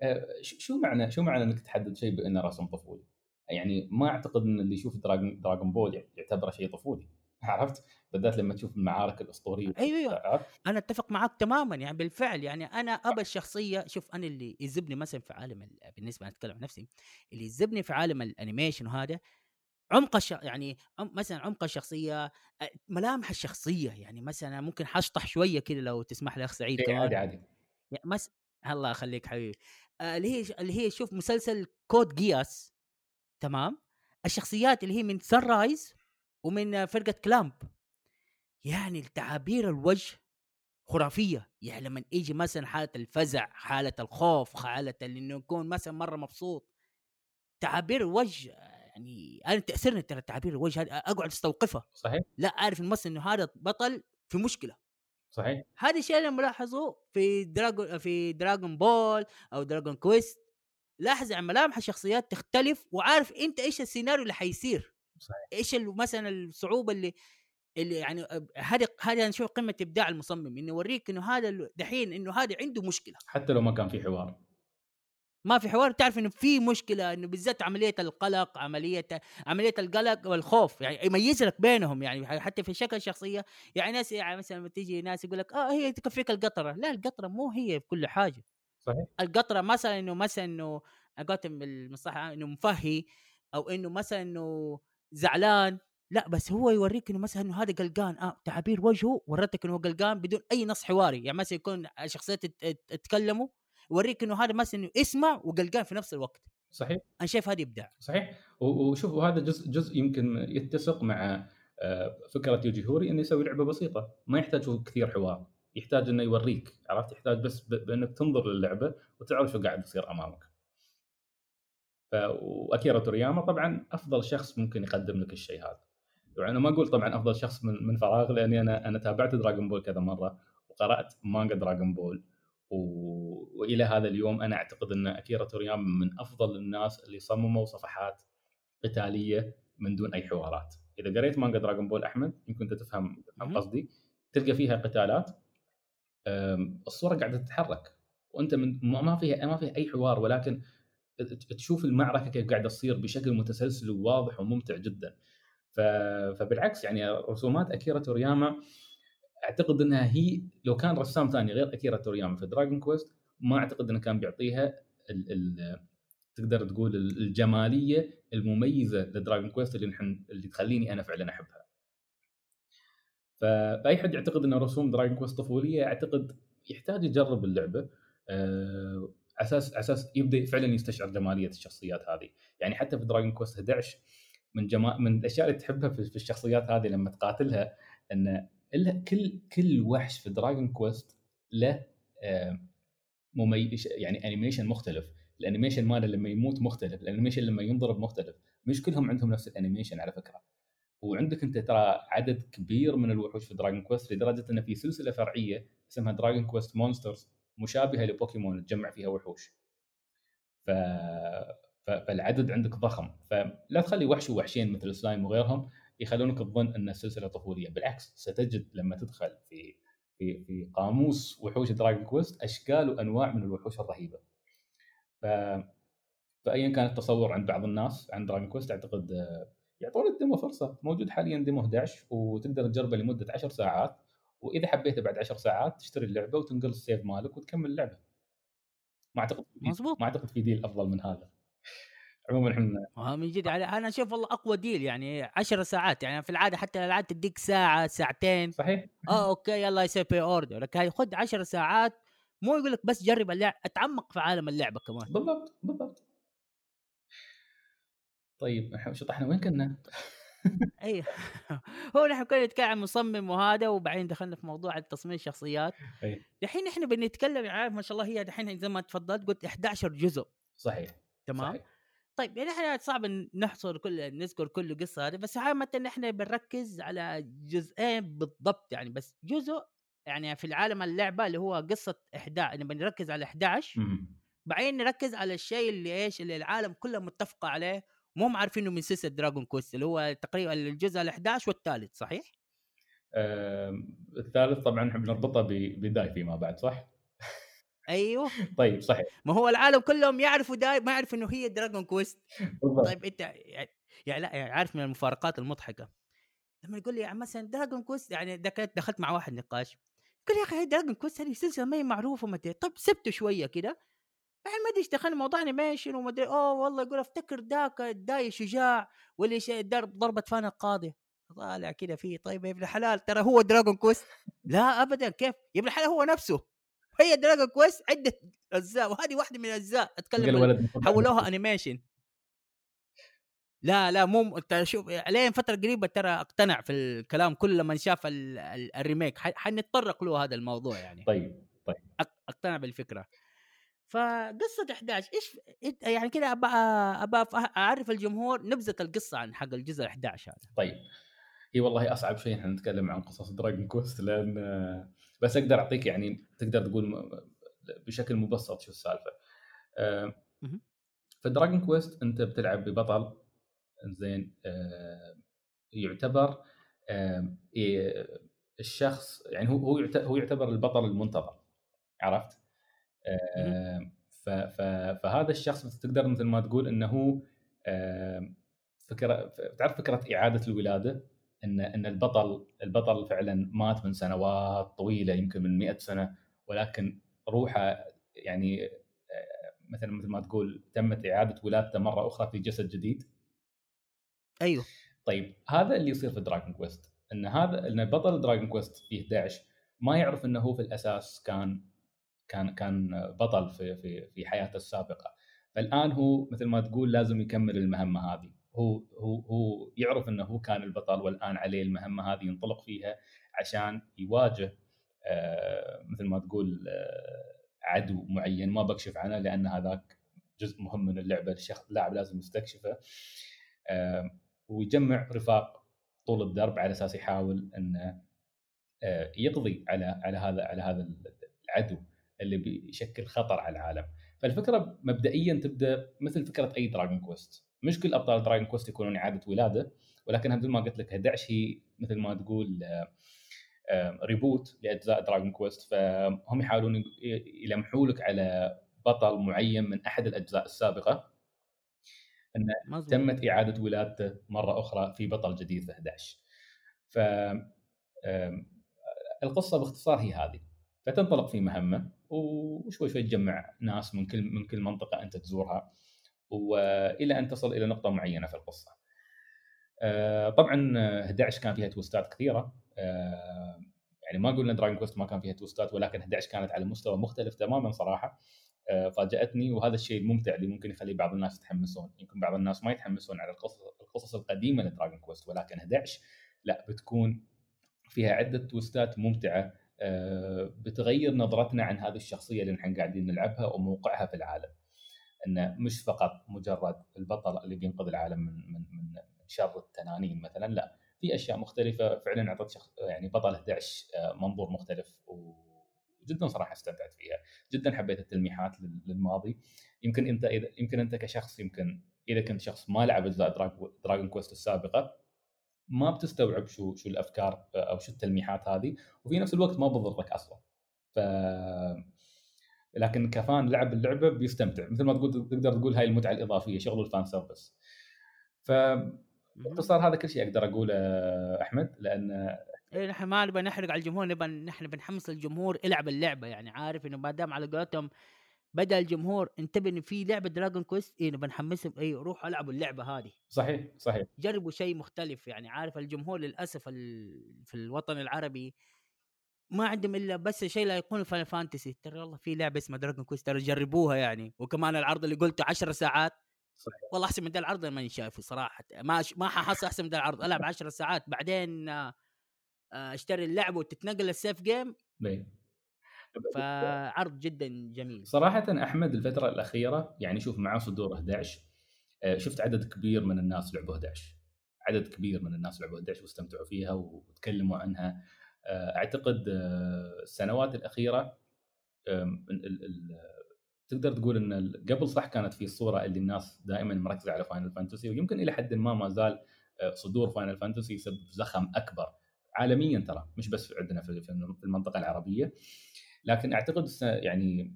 S2: آه، شو معنى شو معنى إنك تحدد شيء بأنه رسم طفولي؟ يعني ما أعتقد إن اللي يشوف Dragon Dragon Ball يعتبره شيء طفولي. عرفت؟ بالذات لما تشوف المعارك
S1: الأسطورية أيوه
S2: أيوه؟
S1: أنا أتفق معاك تماما يعني بالفعل يعني أنا أبى الشخصية شوف أنا اللي يجذبني مثلا في عالم ال- بالنسبة أنا أتكلم عن نفسي اللي يجذبني في عالم ال animation وهذا عمق الش... يعني عم- مثلا عمق الشخصية ملامح الشخصية يعني مثلا ممكن حشطح شوية كده لو تسمح لي أخ سعيد
S2: إيه، عادي عادي.
S1: يعني مس... الله يخليك حبيبي. آه، اللي هي اللي هي شوف مسلسل Code Geass تمام؟ الشخصيات اللي هي من Sunrise ومن فرقة CLAMP. يعني تعابير الوجه خرافية. يعني لما يجي مثلا حالة الفزع حالة الخوف حالة انه يكون مثلا مرة مبسوط. تعابير الوجه يعني أنا تاثرني ترى تعابير الوجه أقعد أستوقفها.
S2: صحيح.
S1: لا أعرف الممثل إنه هذا بطل في مشكلة.
S2: صحيح.
S1: هذا الشيء اللي ملاحظه في Dragon في Dragon Ball أو Dragon Quest لاحظ عن ملامح الشخصيات تختلف وعارف أنت إيش السيناريو اللي حيصير.
S2: صحيح.
S1: إيش مثلا الصعوبة اللي اللي يعني هذه هذه أنا أشوف قمة إبداع المصمم إنه يوريك إنه هذا دحين إنه هذا عنده مشكلة.
S2: حتى لو ما كان في حوار.
S1: ما في حوار تعرف إنه في مشكلة إنه بالذات عملية القلق عملية عملية القلق والخوف يعني يميز لك بينهم يعني حتى في شكل الشخصية يعني ناس يعني مثلا تيجي ناس يقول لك آه هي تكفيك القطرة. لا القطرة مو هي في كل حاجة.
S2: صحيح.
S1: القطرة مثلا إنه مثلا إنه قاتم بالمصطلح إنه مفهي أو إنه مثلا إنه زعلان لا بس هو يوريك إنه مثلا إنه هذا قلقان آه تعابير وجهه ورتك إنه قلقان بدون أي نص حواري يعني مثلا يكون شخصيات يتكلموا يوريك إنه هذا مثلا إنه يسمع وقلقان في نفس الوقت.
S2: صحيح.
S1: أنا شايف هذا ابداع
S2: صحيح. وشوف وهذا جزء جزء يمكن يتسق مع آه، فكرة يوجي هوري إنه يسوي لعبة بسيطة. ما يحتاج كثير حوار. يحتاج إنه يوريك عرفت؟ يحتاج بس بإنك تنظر للعبة وتعرف شو قاعد يصير أمامك. ف وأكيرا تورياما طبعا أفضل شخص ممكن يقدم لك الشيء هذا يعني أنا ما أقول طبعا أفضل شخص من من فراغ لأني أنا أنا تابعت Dragon Ball كذا مرة وقرأت مانجا Dragon Ball و... وإلى هذا اليوم أنا أعتقد أن أكيرا تورياما من أفضل الناس اللي صمموا صفحات قتالية من دون أي حوارات إذا قريت مانجا دراغون بول أحمد يمكن أنت تفهم. قصدي تلقى فيها قتالات الصورة قاعدة تتحرك وأنت من ما فيها ما فيها أي حوار ولكن تشوف المعركة كيف قاعدة تصير بشكل متسلسل وواضح وممتع جدا. فبالعكس يعني رسومات أكيرا تورياما أعتقد إنها هي لو كان رسام ثاني غير أكيرا تورياما في Dragon Quest ما أعتقد إنه كان بيعطيها ال... ال... تقدر تقول ال- الجمالية المميزة ل Dragon Quest اللي نحن اللي تخليني أنا فعلا أحبها. فأي حد يعتقد إن رسوم Dragon Quest طفولية أعتقد يحتاج يجرب اللعبة آه، أساس أساس يبدأ فعلا يستشعر جمالية الشخصيات هذه، يعني حتى في Dragon Quest 11 من جما... من الأشياء اللي تحبها في الشخصيات هذه لما تقاتلها إن كل كل وحش في Dragon Quest له مميز يعني animation مختلف. ال animation ماله لما يموت مختلف. ال animation لما ينضرب مختلف. مش كلهم عندهم نفس ال animation على فكرة. وعندك أنت ترى عدد كبير من الوحوش في Dragon Quest لدرجة إن في سلسلة فرعية اسمها Dragon Quest Monsters مشابهة لبوكيمون تجمع فيها وحوش. ف... ف... فالعدد عندك ضخم. فلا تخلي وحش ووحشين مثل سلايم وغيرهم يخلونك تظن أن السلسلة طفولية. بالعكس ستجد لما تدخل في في في قاموس وحوش Dragon Quest أشكال وأنواع من الوحوش الرهيبة. ف فأيا كان التصور عند بعض الناس عن Dragon Quest أعتقد آه، يعطون ال demo فرصة. موجود حاليا demo 11 وتقدر تجربه لمدة 10 ساعات. وإذا حبيته بعد 10 ساعات تشتري اللعبة وتنقل ال save مالك وتكمل اللعبه ما أعتقد
S1: مظبوط
S2: ما أعتقد في deal أفضل من هذا. عموما
S1: إحنا من جد أنا أشوف والله أقوى deal يعني 10 ساعات يعني في العادة حتى الألعاب تديك ساعة ساعتين.
S2: صحيح.
S1: آه okay يلا يصير pre-order لكن خذ 10 ساعات مو يقول لك بس جرب اللعب اتعمق في عالم اللعبة كمان.
S2: بالضبط بالضبط. طيب إحنا وين كنا؟
S1: اي هو نحن كنا نتكلم عن مصمم وهذا وبعدين دخلنا في موضوع تصميم الشخصيات
S2: أي.
S1: دحين إحنا بنتكلم عارف ما شاء الله هي دحين زي ما تفضلت قلت 11 جزء
S2: صحيح
S1: تمام
S2: صحيح.
S1: طيب يعني إحنا صعب نحصر كل نذكر كل قصة هذه بس عامه إحنا بنركز على جزئين بالضبط يعني بس جزء يعني في العالم اللعبة اللي هو قصة 11 يعني بنركز على 11
S2: مم.
S1: بعدين نركز على الشيء اللي إيش اللي العالم كله متفقه عليه مو عارفينه من سلسلة دراجون كويست اللي هو تقريبا الجزء ال 11 والثالث صحيح؟
S2: آم، الثالث طبعا نحب نربطه ب- بداي فيما بعد صح؟
S1: أيوه.
S2: طيب صحيح.
S1: ما هو العالم كلهم يعرفوا داي ما يعرف إنه هي Dragon Quest
S2: بالضبط.
S1: طيب أنت يعني لا يعني عارف من المفارقات المضحكة. لما يقول لي يعني مثلا Dragon Quest يعني دخلت مع واحد نقاش لي يا أخي Dragon Quest هذه سلسلة ما هي معروفة أدري طيب سبته شوية كده بعدين ما ادري إيش دخلنا موضوع animation وما أدري اوه والله يقول أفتكر ذاك داي شجاع واللي ضرب ضربة فانا القاضي. طالع كده فيه طيب يا ابن الحلال ترى هو Dragon Quest؟ لا ابدا كيف؟ يا ابن الحلال هو نفسه. هي Dragon Quest عدة أجزاء وهذه واحدة من
S2: الأجزاء. أتكلم
S1: حولوها animation لا لا مو ترى شوف عليه فترة قريبة ترى اقتنع في الكلام كل لما شاف ال- ال- ال remake. ح- حنتطرق له هذا الموضوع يعني.
S2: طيب طيب.
S1: اقتنع بالفكرة. فقصة 11 إيش يعني كده ابى ابى أعرف الجمهور نبذة القصة عن حق الجزء 11 هذا
S2: طيب هي والله أصعب شيء إحنا نتكلم عن قصص Dragon Quest لأن بس أقدر أعطيك يعني تقدر تقول بشكل مبسط شو السالفة. آه،
S1: مهم.
S2: في Dragon Quest أنت بتلعب ببطل زين يعتبر الشخص يعني هو هو يعتبر البطل المنتظر عرفت؟ فهذا الشخص تقدر مثل ما تقول إنه هو فكرة تعرف فكرة إعادة الولادة؟ إن إن البطل البطل فعلا مات من سنوات طويلة يمكن من 100 سنة ولكن روحه يعني آه، مثلا مثل ما تقول تمت إعادة ولادته مرة أخرى في جسد جديد.
S1: أيوه.
S2: طيب هذا اللي يصير في Dragon Quest إن هذا إن بطل Dragon Quest في 11 ما يعرف إنه هو في الأساس كان كان كان بطل في في في حياته السابقة. فالآن هو مثل ما تقول لازم يكمل المهمة هذه. هو هو هو يعرف إنه هو كان البطل والآن عليه المهمة هذه ينطلق فيها عشان يواجه آه، مثل ما تقول آه، عدو معين ما بكشف عنه لأن هذاك جزء مهم من اللعبة. الشخص اللاعب لازم يستكشفه. آه، ويجمع رفاق طول الدرب على أساس يحاول إنه يقضي على على هذا على هذا العدو. اللي بيشكل خطر على العالم. فالفكرة مبدئيا تبدأ مثل فكرة أي Dragon Quest مش كل أبطال Dragon Quest يكونون إعادة ولادة ولكن مثل ما قلت لك 11 هي مثل ما تقول آه، آه، reboot لأجزاء Dragon Quest فهم يحاولون يلمحوا لك على بطل معين من أحد الأجزاء السابقة.
S1: مظبوط.
S2: تمت إعادة ولادته مرة أخرى في بطل جديد في 11 ف آم، القصة باختصار هي هذه. فتنطلق في مهمة. وشوي شوي تجمع ناس من كل من كل منطقة أنت تزورها وإلى أن تصل إلى نقطة معينة في القصة. آه، طبعا آه، 11 كان فيها تويستات كثيرة. آه، يعني ما قلنا دراجون كويست ما كان فيها تويستات ولكن 11 كانت على مستوى مختلف تماما صراحة. آه، فاجأتني وهذا الشيء الممتع اللي ممكن يخلي بعض الناس يتحمسون. يمكن بعض الناس ما يتحمسون على القصص القصص القديمة لدراجون كويست ولكن 11 لا بتكون فيها عدة تويستات ممتعة. آه، بتغير نظرتنا عن هذه الشخصية اللي نحن قاعدين نلعبها وموقعها في العالم. انه مش فقط مجرد البطل اللي بينقذ العالم من من من شر التنانين مثلا لا في أشياء مختلفة. فعلا اعطت شخص يعني بطل 11 آه، منظور مختلف وجدا صراحة استمتعت فيها. جدا حبيت التلميحات لل- للماضي. يمكن إنت اذا يمكن أنت كشخص يمكن إذا كنت شخص ما لعب اجزاء Drag- Dragon Quest السابقة ما بتستوعب شو شو الأفكار أو شو التلميحات هذه وفي نفس الوقت ما بتضرك أصلا. ف لكن ك fan لعب اللعبة بيستمتع. مثل ما تقول تقدر تقول هاي المتعة الإضافية شغل ال fan service. فباختصار هذا كل شيء أقدر أقوله أحمد لأن
S1: إيه نحن ما نبغى نحرق على الجمهور نبغى نحن بنحمس الجمهور يلعب اللعبة. يعني عارف إنه ما دام على قولتهم بدا الجمهور انتبه إن في لعبة Dragon Quest إيه نبى نحمسهم اي روحوا العبوا اللعبة هذه.
S2: صحيح صحيح.
S1: جربوا شيء مختلف يعني عارف الجمهور للأسف في الوطن العربي ما عندهم إلا بس شيء لا يكون Final Fantasy ترى والله في لعبة اسمها Dragon Quest ترى جربوها يعني. وكمان العرض اللي قلته 10 ساعات. صحيح. والله أحسن من ده العرض ماني شايفه صراحة. ما ما ححصل أحسن من ده العرض. ألعب 10 ساعات بعدين آه، أشتري اللعبة وتتنقل ال save game فعرض جدا جميل.
S2: صراحة أحمد الفترة الأخيرة يعني شوف مع صدور 11 آه، شفت عدد كبير من الناس لعبوا 11 عدد كبير من الناس لعبوا 11 واستمتعوا فيها وتكلموا عنها. آه، أعتقد السنوات الأخيرة تقدر تقول إن قبل صح كانت في الصورة اللي الناس دائما مركزة على Final Fantasy ويمكن إلى حد ما ما زال آه، صدور Final Fantasy يسبب زخم أكبر عالميا ترى مش بس عندنا في المنطقة العربية. لكن أعتقد يعني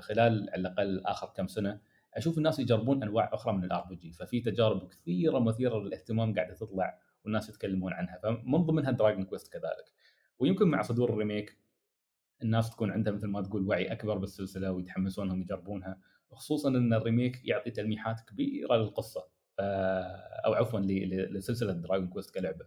S2: خلال على الأقل آخر كم سنة أشوف الناس يجربون أنواع أخرى من ال RPG ففي تجارب كثيرة مثيرة للاهتمام قاعدة تطلع والناس يتكلمون عنها فمن ضمنها Dragon Quest كذلك. ويمكن مع صدور ال remake الناس تكون عندها مثل ما تقول وعي أكبر بالسلسلة ويتحمسون انهم يجربونها وخصوصا إن ال remake يعطي تلميحات كبيرة للقصة أو عفوا لسلسلة Dragon Quest كلعبة.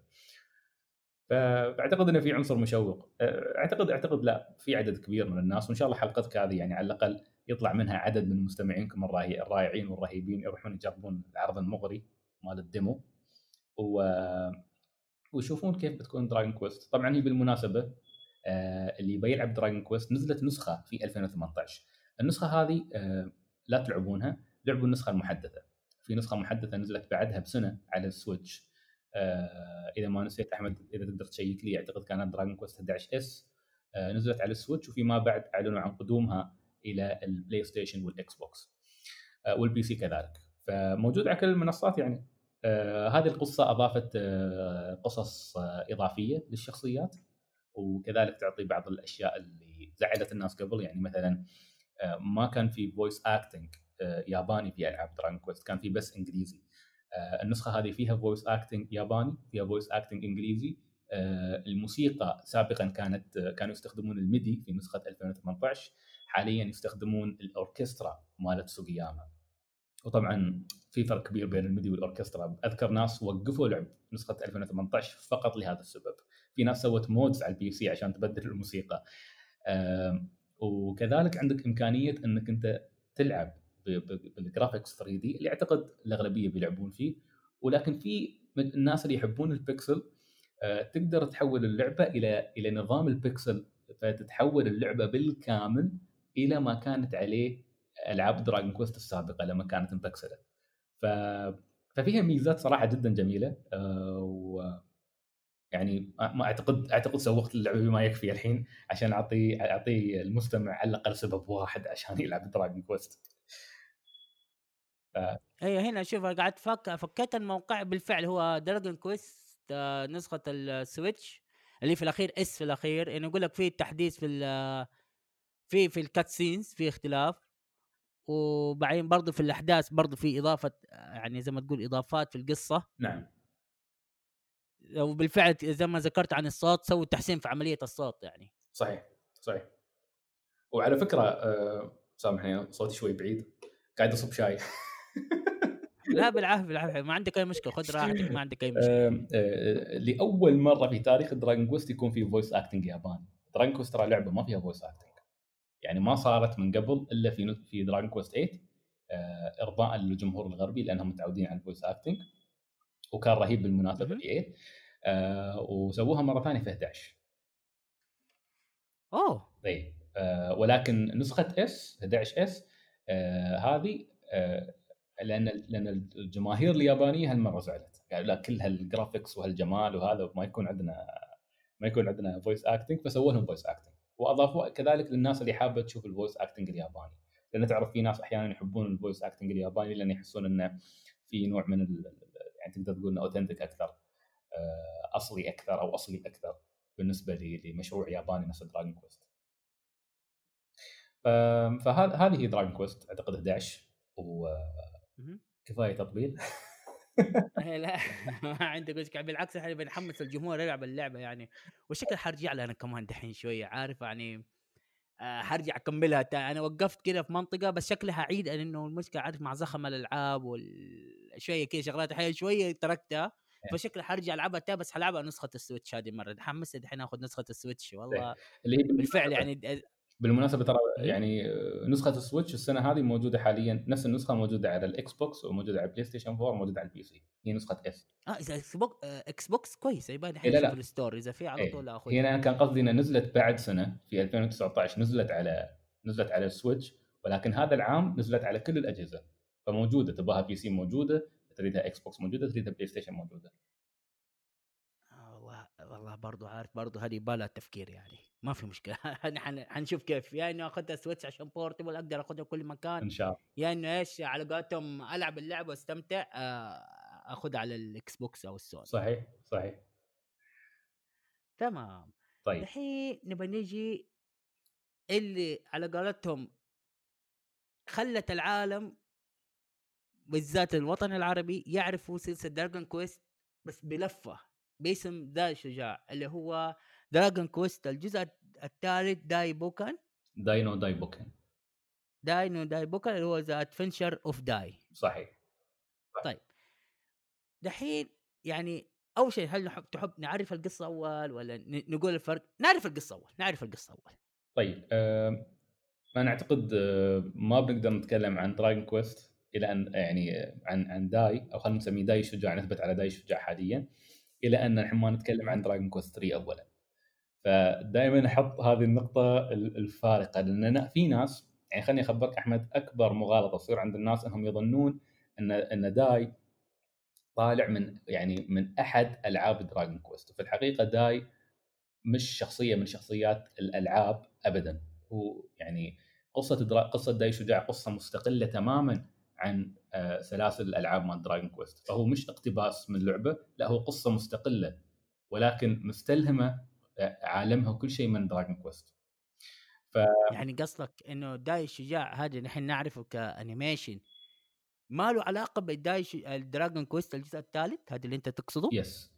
S2: فأعتقد إنه في عنصر مشوق. أعتقد أعتقد لا في عدد كبير من الناس وإن شاء الله حلقتك هذه يعني على الأقل يطلع منها عدد من مستمعينكم الرائعين والرهيبين يروحون يجربون العرض المغري مال ال demo. و... ويشوفون كيف بتكون Dragon Quest طبعا هي بالمناسبة آه، اللي يبي يلعب Dragon Quest نزلت نسخة في 2018 النسخة هذه آه، لا تلعبونها لعبوا النسخة المحدثة. في نسخة محدثة نزلت بعدها بسنة على ال Switch إذا ما نسيت أحمد إذا تقدر تشيك لي أعتقد كانت Dragon Quest 11 S. نزلت على ال Switch وفيما بعد أعلنوا عن قدومها إلى ال PlayStation وال Xbox وال PC كذلك. فموجود على كل المنصات يعني. هذه القصة أضافت قصص إضافية للشخصيات وكذلك تعطي بعض الأشياء اللي زعلت الناس قبل. يعني مثلا آه، ما كان في voice acting آه، ياباني في ألعاب Dragon Quest كان في بس إنجليزي. آه، النسخة هذه فيها voice acting ياباني فيها voice acting إنجليزي. الموسيقى سابقا كانت كانوا يستخدمون ال MIDI في نسخة 2018 حاليا يستخدمون الأوركسترا مالت سوغياما وطبعا في فرق كبير بين ال MIDI والأوركسترا. أذكر ناس وقفوا لعب نسخة 2018 فقط لهذا السبب. في ناس سوت mods على ال PC عشان تبدل الموسيقى. وكذلك عندك إمكانية إنك أنت تلعب بال graphics 3D اللي أعتقد الأغلبية بيلعبون فيه ولكن في الناس اللي يحبون البكسل آه، تقدر تحول اللعبة إلى إلى نظام البكسل فتتحول اللعبة بالكامل إلى ما كانت عليه ألعاب Dragon Quest السابقة لما كانت مبكسلة ف ففيها ميزات صراحة جدا جميلة آه، و يعني ما أعتقد أعتقد سوقت اللعبة بما يكفي الحين عشان أعطي أعطي المستمع على الأقل سبب واحد عشان يلعب Dragon Quest.
S1: ف... اي هنا شوف قاعد فك فكيت الموقع بالفعل هو Dragon Quest آه، نسخة ال Switch اللي في الأخير S في الأخير يعني يقول لك في تحديث في في في ال cut scenes في اختلاف. وبعدين برضه في الأحداث برضه في إضافة يعني زي ما تقول إضافات في القصة.
S2: نعم.
S1: وبالفعل زي ما ذكرت عن الصوت سووا تحسين في عملية الصوت يعني.
S2: صحيح صحيح. وعلى فكرة أه سامحني صوتي شوي بعيد قاعد أصب شاي.
S1: لا بالعافية بالعافية. ما عندك أي مشكلة. خذ راحتك ما عندك أي مشكلة.
S2: أه أه لأول مرة في تاريخ Dragon Quest يكون في voice acting ياباني. Dragon Quest ترى لعبة ما فيها voice acting يعني ما صارت من قبل إلا في في Dragon Quest 8 آه إرضاء للجمهور الغربي لأنهم متعودين على ال voice acting وكان رهيب بالمناسبة. في 8 آه وسووها مرة ثانية في 11
S1: أوه.
S2: اي آه ولكن نسخة S 11 S هذه آه لأن لأن الجماهير اليابانية هالمرة زعلت. قالوا لا كل هال graphics وهالجمال وهذا ما يكون عندنا ما يكون عندنا voice acting فسووا لهم voice acting وأضافوا كذلك للناس اللي حابة تشوف ال voice acting الياباني. لأن تعرف في ناس أحيانا يحبون ال voice acting الياباني لأن يحسون إنه في نوع من يعني تقدر تقول إنه authentic أكثر آه، أصلي أكثر أو أصلي أكثر بالنسبة لمشروع ياباني نفس Dragon Quest فهذه Dragon Quest أعتقد 11 وكفايه تطبيل.
S1: إيه، لا ما عندي مشكله بالعكس إحنا بنحمس الجمهور يلعب اللعبة يعني. وشكل حرجع لها أنا كمان دحين شوية عارف يعني آه، حرجع اكملها أنا وقفت كده في منطقة بس شكلها عيد لأنه المشكلة عارف مع زخم الألعاب وشويه كده شغلات أحيانا شوية تركتها.
S2: إيه.
S1: فشكلها حرجع ألعبها تاني بس حلعبها نسخة ال Switch هذه المرة. تحمست الحين آخذ نسخة ال Switch والله.
S2: اللي هي
S1: بالفعل يعني
S2: بالمناسبة ترى
S1: مم.
S2: يعني آه، نسخة ال Switch السنة هذه موجودة حاليا نفس النسخة موجودة على ال Xbox وموجودة على ال PlayStation 4 وموجوده على ال PC هي نسخة
S1: إس آه إذا Xbox آه، Xbox كويس يبان
S2: إيه،
S1: أشوف
S2: لا. ال
S1: store إذا في على
S2: إيه.
S1: طول
S2: هي
S1: اخذها
S2: أنا كان قصدي إنها نزلت بعد سنة في 2019 نزلت على نزلت على ال Switch ولكن هذا العام نزلت على كل الأجهزة فموجودة تبغاها PC موجودة تريدها Xbox موجودة تريدها PlayStation
S1: موجودة والله برضو عارف برضو هذه يبالها تفكير يعني. ما في مشكلة. حن- حن- حنشوف كيف. يا إنه اخذها Switch عشان portable أقدر اخذها كل مكان.
S2: إن شاء الله.
S1: يا إنه إيش على قولتهم ألعب اللعبة واستمتع آه، أخذها على ال Xbox أو السوني.
S2: صحيح صحيح.
S1: تمام.
S2: طيب.
S1: الحين نبى نجي اللي على قولتهم خلت العالم بالذات الوطن العربي يعرفوا سلسلة Dragon Quest بس بلفة. باسم داي شجاع اللي هو Dragon Quest الجزء الثالث داي بوكان.
S2: داينو داي بوكن
S1: داي نو داي بوكان اللي هو The Adventure of Dai
S2: صحيح.
S1: طيب. دحين يعني أول شيء هل نحب تحب نعرف القصة أول ولا نقول الفرق؟ نعرف القصة أول نعرف القصة أول.
S2: طيب آه، أنا أعتقد ما بنقدر نتكلم عن Dragon Quest إلى أن يعني آه، عن عن داي أو خلينا نسميه داي شجاع نثبت على داي شجاع حاليا. إلى أن نحن ما نتكلم عن Dragon Quest 3 اولا. فدائما أحط هذه النقطة ال- الفارقة لأن في ناس يعني خليني أخبرك أحمد أكبر مغالطة تصير عند الناس إنهم يظنون ان أن داي طالع من يعني من أحد ألعاب Dragon Quest وفي الحقيقة داي مش شخصية من شخصيات الألعاب ابدا. هو يعني قصة درا... قصة داي شجاع قصة مستقلة تماما. عن آه، سلاسل الألعاب مال Dragon Quest فهو مش اقتباس من لعبة لا هو قصة مستقلة ولكن مستلهمة آه، عالمها وكل شيء من Dragon Quest
S1: يعني قصدك إنه داي الشجاع هذا نحن نعرفه ك animation. ما له علاقة بداي ش... ال Dragon Quest الجزء الثالث؟ هذا اللي أنت تقصده؟
S2: yes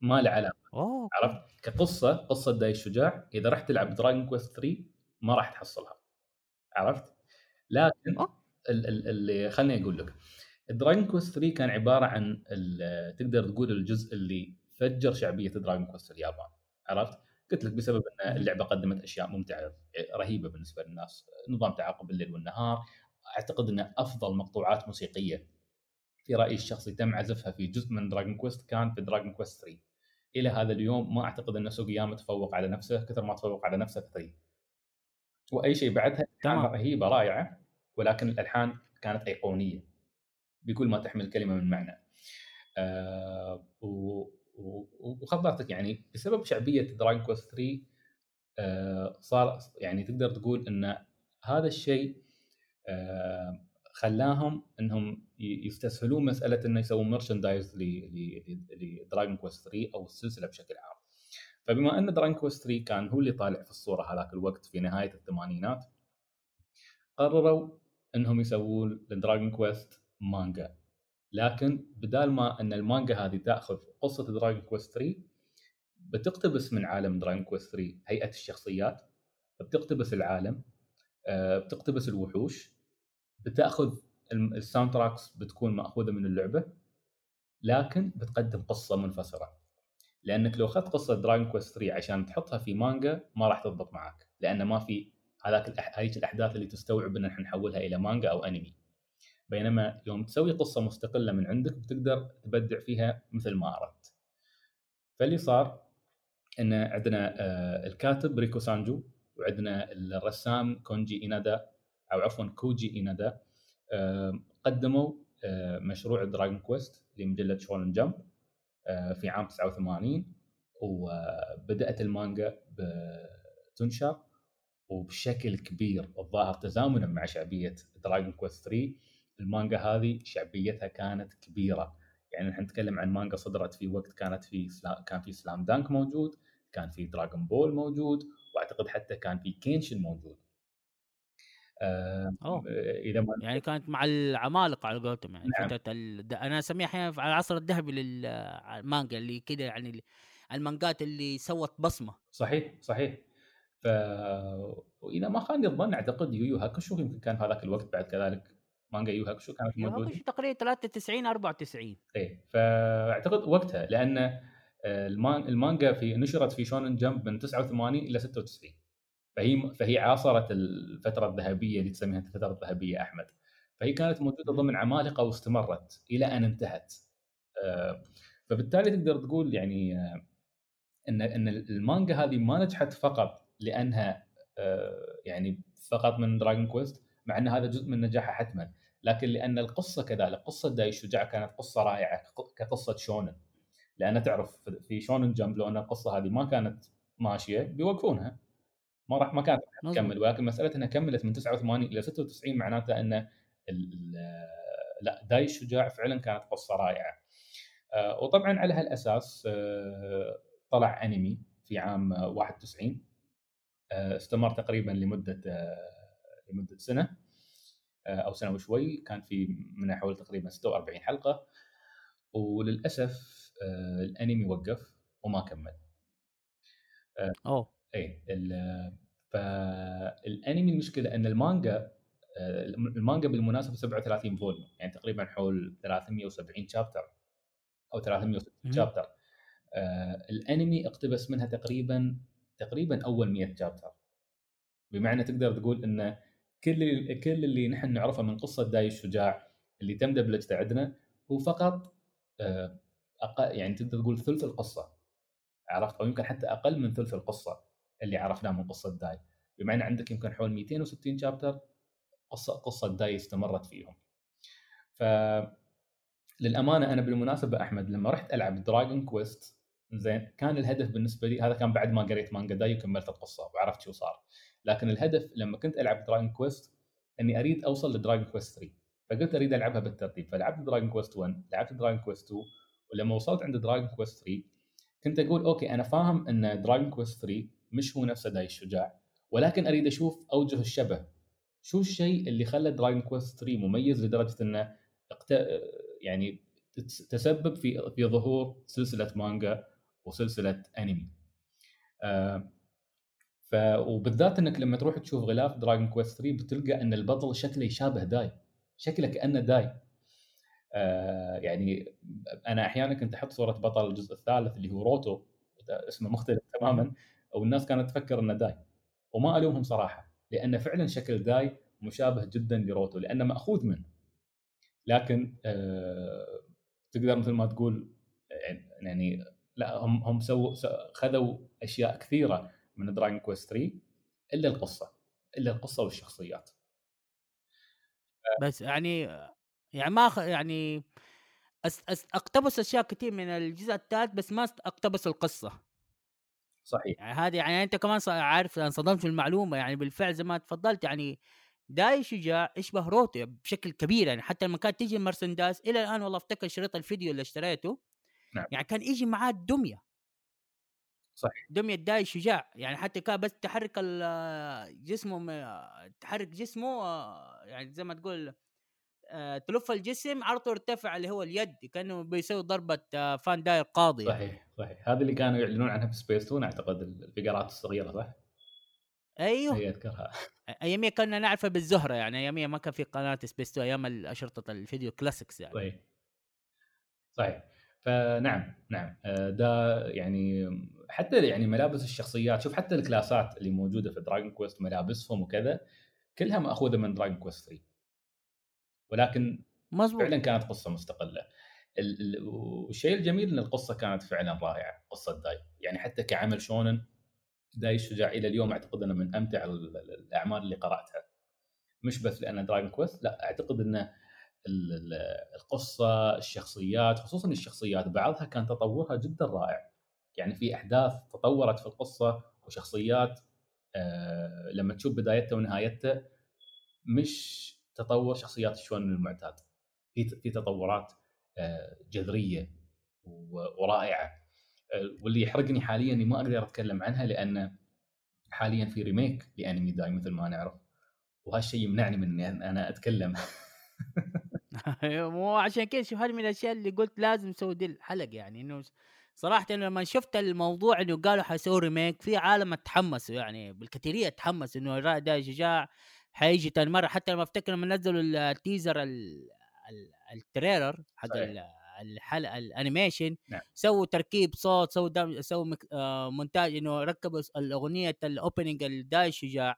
S2: ما له علاقة.
S1: أوه.
S2: عرفت؟ كقصة قصة داي الشجاع إذا رحت تلعب Dragon Quest 3 ما راح تحصلها. عرفت؟ لكن
S1: أوه.
S2: ال- ال- اللي خليني أقول لك. Dragon Quest 3 كان عبارة عن تقدر تقول الجزء اللي فجر شعبية Dragon Quest في اليابان. عرفت؟ قلت لك بسبب
S1: إن.
S2: اللعبة قدمت أشياء ممتعة رهيبة بالنسبة للناس. نظام تعاقب الليل والنهار. أعتقد إنه أفضل مقطوعات موسيقية. في رأيي الشخصي تم عزفها في جزء من Dragon Quest كان في Dragon Quest 3 إلى هذا اليوم ما أعتقد إن سوقياما تفوق على نفسه كثر ما تفوق على نفسه في 3 وأي شيء بعدها.
S1: تمام.
S2: رهيبة رائعة. ولكن الألحان كانت أيقونية بكل ما تحمل كلمة من معنى آه يعني بسبب شعبية Dragon Quest 3 آه صار يعني تقدر تقول إن هذا الشيء آه خلاهم إنهم يستسهلون مسألة إنه يسوون merchandise ل Dragon Quest 3 أو السلسلة بشكل عام. فبما إن Dragon Quest 3 كان هو اللي طالع في الصورة هذاك الوقت في نهاية الثمانينات قرروا إنهم يسوون ل Dragon Quest مانجا. لكن بدال ما إن المانجا هذه تأخذ قصة Dragon Quest 3 بتقتبس من عالم Dragon Quest 3 هيئة الشخصيات بتقتبس العالم آه، بتقتبس الوحوش بتأخذ ال soundtracks بتكون مأخوذة من اللعبة لكن بتقدم قصة منفصلة. لأنك لو أخذت قصة Dragon Quest 3 عشان تحطها في مانجا ما راح تضبط معك لأن ما في هذاك هذيك الأحداث اللي تستوعب إن إحنا نحولها إلى مانجا أو أنمي. بينما يوم تسوي قصة مستقلة من عندك بتقدر تبدع فيها مثل ما أردت. فاللي صار إن عندنا آه، الكاتب ريكو سانجو وعندنا الرسام كونجي إينادا أو عفوا كوجي إينادا قدموا آه، مشروع Dragon Quest لمجلة Shonen Jump آه، في عام 89 وبدأت المانجا تنشر وبشكل كبير الظاهر تزامنا مع شعبية Dragon Quest 3 المانجا هذه شعبيتها كانت كبيرة. يعني نحن نتكلم عن مانجا صدرت في وقت كانت في سلا... كان في Slam Dunk موجود كان في Dragon Ball موجود وأعتقد حتى كان في كينشن موجود. آه
S1: أوه.
S2: إذا ما
S1: يعني كانت مع العمالقة على قولتهم يعني.
S2: نعم.
S1: فتره ال... أنا اسميها أحيانا على العصر الذهبي للمانجا اللي كده يعني المانجات اللي سوت بصمة.
S2: صحيح صحيح. ف واذا ما خاني الظن أعتقد يو يو هاكوشو يمكن كان في هذاك الوقت بعد كذلك مانجا يو هاكوشو كانت موجودة.
S1: هاكوشو تقريبا 93 94
S2: إيه فأعتقد وقتها لأن آه، المان- المانجا في نشرت في Shonen Jump من 89 إلى 96 فهي فهي عاصرت الفترة الذهبية اللي تسميها الفترة الذهبية أحمد. فهي كانت موجودة ضمن عمالقة واستمرت إلى أن انتهت. آه، فبالتالي تقدر تقول يعني آه، إن إن المانجا هذه ما نجحت فقط لأنها آه، يعني فقط من Dragon Quest مع إن هذا جزء من نجاحها حتما. لكن لأن القصة كذلك قصة داي الشجاع كانت قصة رائعة كق- كقصة شونن. لأن تعرف في Shonen Jump لو أن القصة هذه ما كانت ماشية بيوقفونها. ما راح ما كانت راح. تكمل. ولكن مساله إنها كملت من 89 إلى 96 معناته إن لا داي الشجاع فعلا كانت قصة رائعة. آه، وطبعا على هالأساس آه، طلع أنمي في عام آه، 91 آه، استمر تقريبا لمدة آه، لمدة سنة آه، أو سنة وشوي. كان في منها حوالي تقريبا 46 حلقة. وللأسف آه، الأنمي وقف وما كمل.
S1: أوه.
S2: اي ال- فالانمي المشكلة أن المانجا آه، المانجا بالمناسبة 37 volume يعني تقريبا حول 370 chapter أو 360
S1: مهم.
S2: شابتر آه، الأنمي اقتبس منها تقريبا تقريبا أول 100 شابتر بمعنى تقدر تقول إن كل كل اللي نحن نعرفه من قصة داي الشجاع اللي تم دبلجته عندنا هو فقط آه، أق... يعني تقدر تقول ثلث القصة. عرفت؟ أو يمكن حتى أقل من ثلث القصة اللي عرفناه من قصة داي. بمعنى عندك يمكن حول 260 شابتر قصة قصة داي استمرت فيهم. ف للأمانة أنا بالمناسبة أحمد لما رحت ألعب Dragon Quest زين. كان الهدف بالنسبة لي هذا كان بعد ما قريت مانجا داي وكملت القصة وعرفت شو صار. لكن الهدف لما كنت ألعب Dragon Quest إني أريد أوصل ل Dragon Quest 3 فقلت أريد ألعبها بالترتيب. فلعبت Dragon Quest 1 لعبت Dragon Quest 2 ولما وصلت عند Dragon Quest 3 كنت أقول okay أنا فاهم إن Dragon Quest 3 مش هو نفسه داي الشجاع. ولكن أريد أشوف أوجه الشبه. شو الشيء اللي خلى Dragon Quest 3 مميز لدرجة إنه اقت... يعني تسبب في في ظهور سلسلة مانجا وسلسلة أنمي. آه ف وبالذات إنك لما تروح تشوف غلاف Dragon Quest 3 بتلقى إن البطل شكله يشابه داي شكله كانه داي. آه يعني أنا أحيانا كنت أحط صورة بطل الجزء الثالث اللي هو روتو اسمه مختلف تماما والناس كانت تفكر إنه داي وما ألومهم صراحة لأن فعلا شكل داي مشابه جدا لروتو لأنه مأخوذ منه لكن آه تقدر مثل ما تقول يعني لا هم هم سووا خذوا أشياء كثيرة من Dragon Quest 3 إلا القصة إلا القصة والشخصيات.
S1: بس يعني يعني ما أخ- يعني أس أس أقتبس أشياء كثير من الجزء الثالث بس ما أقتبس القصة.
S2: صحيح.
S1: يعني هذه يعني أنت كمان عارف أنا صدمت في المعلومة يعني بالفعل زي ما تفضلت يعني داي شجاع يشبه روتو بشكل كبير يعني حتى لما كانت تيجي المرسنداز إلى الآن والله افتكر شريط الفيديو اللي اشتريته.
S2: نعم.
S1: يعني كان يجي معاه الدمية.
S2: صحيح.
S1: دمية داي شجاع يعني حتى كان بس تحرك جسمه تحرك جسمه آه، يعني زي ما تقول آه، تلف الجسم عرضه ارتفع اللي هو اليد كأنه بيسوي ضربة آه، فان داير قاضي يعني.
S2: صحيح صحيح. هذه اللي كانوا يعلنون عنها في سبيس تون اعتقد الفقرات الصغيرة صح؟
S1: أيوه.
S2: هي أذكرها.
S1: اياميا كنا نعرفها بالزهرة يعني اياميا ما كان في قناة سبيس تون أيام الاشرطه الفيديو classics يعني.
S2: صحيح. صحيح. فنعم نعم. آه، ده يعني حتى يعني ملابس الشخصيات شوف حتى الكلاسات اللي موجودة في Dragon Quest ملابسهم وكذا كلها مأخوذة من Dragon Quest 3 ولكن
S1: مظبوط
S2: فعلا كانت قصة مستقلة. ال- ال- والشيء الجميل إن القصة كانت فعلا رائعة قصة داي. يعني حتى كعمل shonen داي الشجاع إلى اليوم أعتقد أنه من أمتع ال- ال- الأعمال اللي قرأتها. مش بس لأنه Dragon Quest لا أعتقد إنه القصة الشخصيات خصوصا الشخصيات بعضها كان تطورها جدا رائع. يعني في أحداث تطورت في القصة وشخصيات آه لما تشوف بدايتها ونهايتها مش تطور شخصيات ال shonen المعتاد. في في تطورات آه جذرية ورائعة. آه، واللي يحرقني حاليا إني ما أقدر أتكلم عنها لأن حاليا في remake لأنمي داي مثل ما نعرف. وهالشيء يمنعني من إني أنا أتكلم.
S1: مو عشان كذا شوف هذه من الأشياء اللي قلت لازم نسوي دي الحلقة يعني إنه صراحة لما شفت الموضوع إنه قالوا حيسووا remake في عالم تحمسوا يعني بالكثيرية تحمس إنه الرائد داي الشجاع حيجي تاني مرة حتى لما أفتكر لما نزلوا ال teaser ال- ال- ال trailer حق
S2: الحلقة
S1: ال animation
S2: نعم.
S1: سووا تركيب صوت سووا dub سووا مك- آه، مونتاج إنه ركبوا الأغنية ال opening الداي
S2: الشجاع.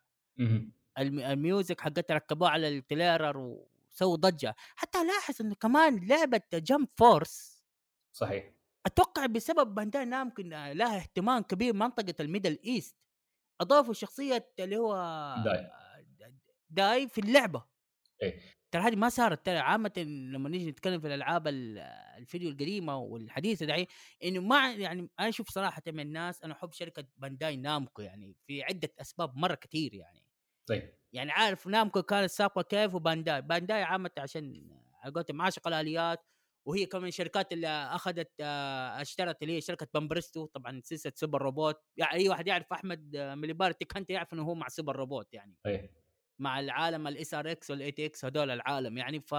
S1: الم- ال music حقتها ركبوها على ال trailer وسووا ضجة. حتى لاحظ انه كمان لعبة Jump Force
S2: صحيح.
S1: أتوقع بسبب Bandai Namco إنها لها اهتمام كبير منطقة ال Middle East. أضافوا شخصية اللي هو
S2: داي.
S1: داي في اللعبة.
S2: إيه.
S1: ترى هذه ما صارت. ترى عامة لما نيجي نتكلم في الألعاب ال- الفيديو القديمة والحديثة دحين إنه ما يعني أنا أشوف صراحة من الناس أنا أحب شركة بانداي نامكو يعني في عدة أسباب مرة كثير يعني.
S2: طيب.
S1: يعني عارف نامكو كانت سابقة كيف وبانداي بانداي عامة عشان على قولتهم عاشق الآليات وهي كمان الشركات اللي أخذت آه، اشترت اللي هي شركة بامبرستو طبعا سلسله سوبر روبوت. يعني أي واحد يعرف أحمد آه، مليبار تيك هانت يعرف إنه هو مع سوبر روبوت يعني.
S2: إيه
S1: مع العالم ال SRX وال ATX هذول العالم يعني. ف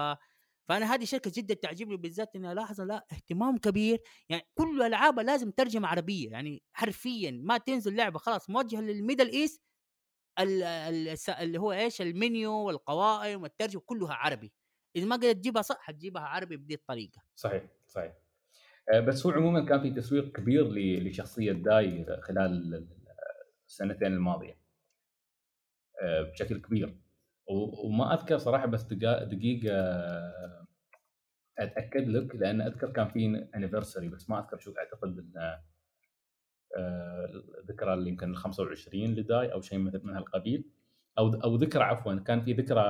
S1: فأنا هذه شركة جدا تعجبني بالذات إنها لاحظ لا اهتمام كبير. يعني كل ألعابها لازم ترجمة عربية يعني حرفيا ما تنزل لعبة خلاص موجهة لل Middle East اللي هو إيش المنيو والقوائم والترجمه كلها عربي. إذا ما قدرت تجيبها صح حتجيبها عربي بدي الطريقة.
S2: صحيح صحيح. آه، بس هو عموما كان في تسويق كبير لشخصية داي خلال ال- ال- السنتين الماضية. آه، بشكل كبير. وما أذكر صراحة بس دقيقة آه، أتأكد لك لأن أذكر كان في انيفرساري بس ما أذكر شو أعتقد إن آه، الذكرى اللي يمكن ال 25 لداي أو شيء مثل من هالقبيل. أو أو ذكرى عفوا كان في ذكرى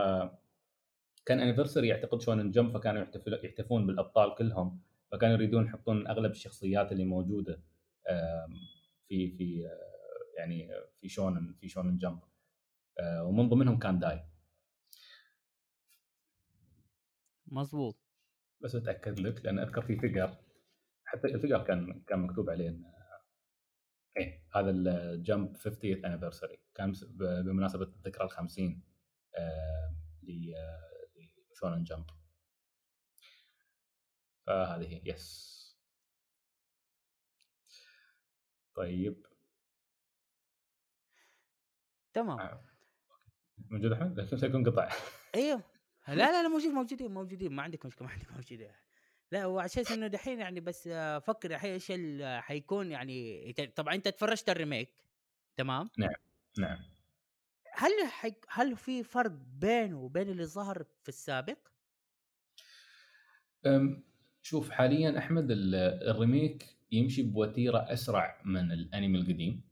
S2: كان انيفرساري اعتقد شونن جمب فكانوا يحتفل يحتفون بالأبطال كلهم فكانوا يريدون يحطون أغلب الشخصيات اللي موجودة في في آه، يعني في shonen في Shonen Jump آه، ومن ضمنهم كان داي.
S1: مظبوط.
S2: بس أتأكد لك لأن أذكر في figure. حتى ال figure كان كان مكتوب عليه إيه هذا ال Jump 50th anniversary. كان بمناسبة الذكرى ال 50 آه، ل آه، ل Shonen Jump فهذه هي يس طيب.
S1: تمام.
S2: آه. موجود أحمد؟ لا يكون قطع.
S1: أيوه. لا لا لا موجود موجودين موجودين. ما عندك مشكلة ما عندك موجودين لا هو أساس إنه دحين يعني بس آه، فكر الحين إيش ال- حيكون يعني طبعا أنت تفرجت الريميك؟ تمام؟
S2: نعم
S1: هل حي... هل في فرق بينه وبين اللي ظهر في السابق؟
S2: أم، شوف حاليا أحمد ال- ال remake يمشي بوتيرة أسرع من الأنمي القديم.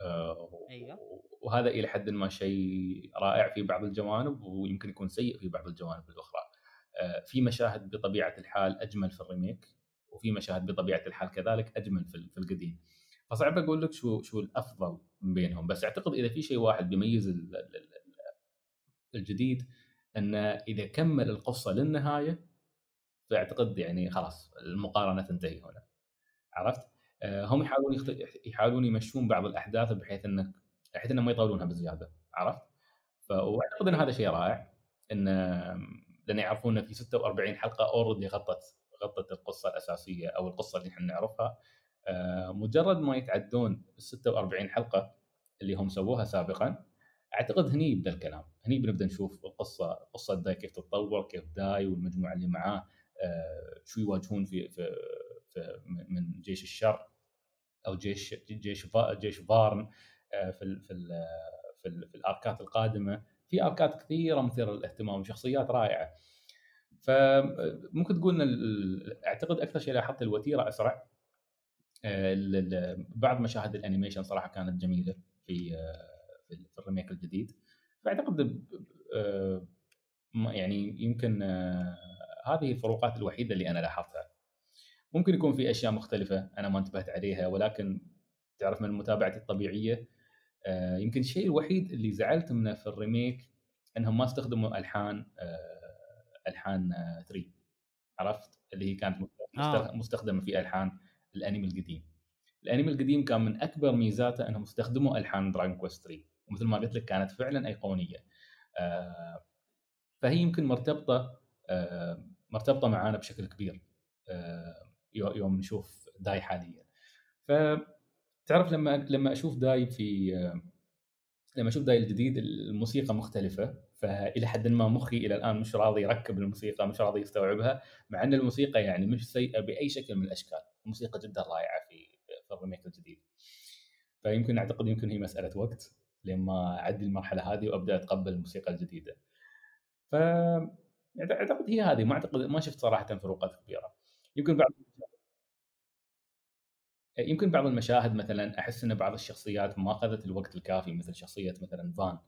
S2: أه،
S1: أيوه.
S2: وهذا إلى حد ما شيء رائع في بعض الجوانب ويمكن يكون سيء في بعض الجوانب الأخرى. في مشاهد بطبيعة الحال أجمل في ال remake وفي مشاهد بطبيعة الحال كذلك أجمل في ال- في القديم فصعب أقول لك شو شو الأفضل من بينهم بس أعتقد إذا في شيء واحد بيميز ال- ال- ال- الجديد إنه إذا كمل القصة للنهاية فأعتقد يعني خلاص المقارنة تنتهي هنا عرفت؟ آه، هم يحاولون يخت... يحاولون يمشون بعض الأحداث بحيث انك بحيث انه ما يطولونها بزيادة عرفت؟ ف... واعتقد إن هذا شيء رائع إن لأن يعرفون ان في 46 حلقة اوريدي غطت غطت القصة الأساسية أو القصة اللي إحنا نعرفها. آه، مجرد ما يتعدون ال 46 حلقة اللي هم سووها سابقا أعتقد هني يبدأ الكلام. هني بنبدأ نشوف القصة قصة داي كيف تتطور كيف داي والمجموعة اللي معاه آه، شو يواجهون في في, في من جيش الشر أو جيش جيش جيش فارن آه، في في في, ال في الأركات القادمة. في اركات كثيرة مثيرة للاهتمام وشخصيات رائعة. فممكن تقول إن أعتقد أكثر شيء لاحظت الوتيرة أسرع. آه، بعض مشاهد ال animation صراحة كانت جميلة في في ال remake الجديد. فأعتقد آه، يعني يمكن آه، هذه الفروقات الوحيدة اللي أنا لاحظتها. ممكن يكون في أشياء مختلفة أنا ما انتبهت عليها ولكن تعرف من متابعتي الطبيعية آه، يمكن الشيء الوحيد اللي زعلت منه في ال remake إنهم ما استخدموا ألحان آه، ألحان 3 عرفت؟ اللي هي كانت مست-
S1: آه.
S2: مستخدمة في ألحان الأنمي القديم. الأنمي القديم كان من أكبر ميزاته إنهم استخدموا ألحان Dragon Quest 3 ومثل ما قلت لك كانت فعلا أيقونية. آه، فهي يمكن مرتبطة آه، مرتبطة معانا بشكل كبير آه، يو- يوم نشوف داي حاليا. فتعرف لما لما أشوف داي في لما أشوف داي الجديد الموسيقى مختلفة فإلى حد ما مخي إلى الآن مش راضي يركب الموسيقى مش راضي يستوعبها مع أن الموسيقى يعني مش سيئة بأي شكل من الأشكال. الموسيقى جدا رائعة في في الريميك الجديد. فيمكن أعتقد يمكن هي مسألة وقت لما أعدي المرحلة هذه وأبدأ أتقبل الموسيقى الجديدة. ف أعتقد هي هذه ما أعتقد ما شفت صراحة فروقات كبيرة. يمكن بعض يمكن بعض المشاهد مثلا أحس إن بعض الشخصيات ما أخذت الوقت الكافي مثل شخصية مثلا فان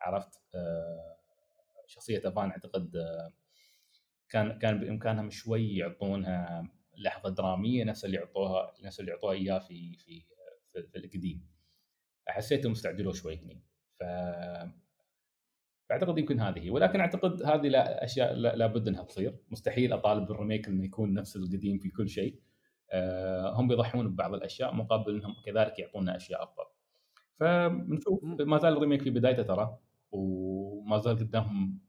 S2: عرفت؟ آه، شخصية فان أعتقد آه، كان كان بامكانهم شوي يعطونها لحظة درامية نفس اللي يعطوها نفس اللي يعطوها إياه في في في, القديم. حسيتهم استعجلوا شوي هني. ف فأعتقد يمكن هذه ولكن أعتقد هذه لا أشياء لابد إنها تصير. مستحيل أطالب بالريميك إنه يكون نفس القديم في كل شيء. هم بيضحون ببعض الأشياء مقابل إنهم كذلك يعطونا أشياء أفضل. فنشوف ما زال الريميك في بدايته ترى وما زال قدامهم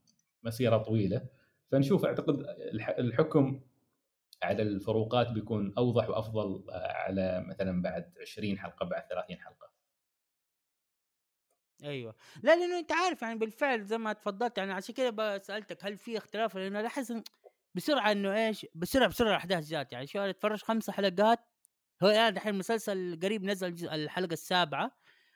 S2: مسيرة طويلة. فنشوف أعتقد الحكم على الفروقات بيكون أوضح وأفضل على مثلا بعد 20 حلقة بعد 30 حلقة.
S1: أيوه. لا لأنه أنت عارف يعني بالفعل زي ما تفضلت يعني عشان كذا سألتك هل في اختلاف؟ لأنه لاحظ بسرعة إنه إيش بسرعة بسرعة الأحداث جات. يعني شو أتفرج خمسة حلقات هو الان الحين المسلسل قريب نزل الحلقة السابعة.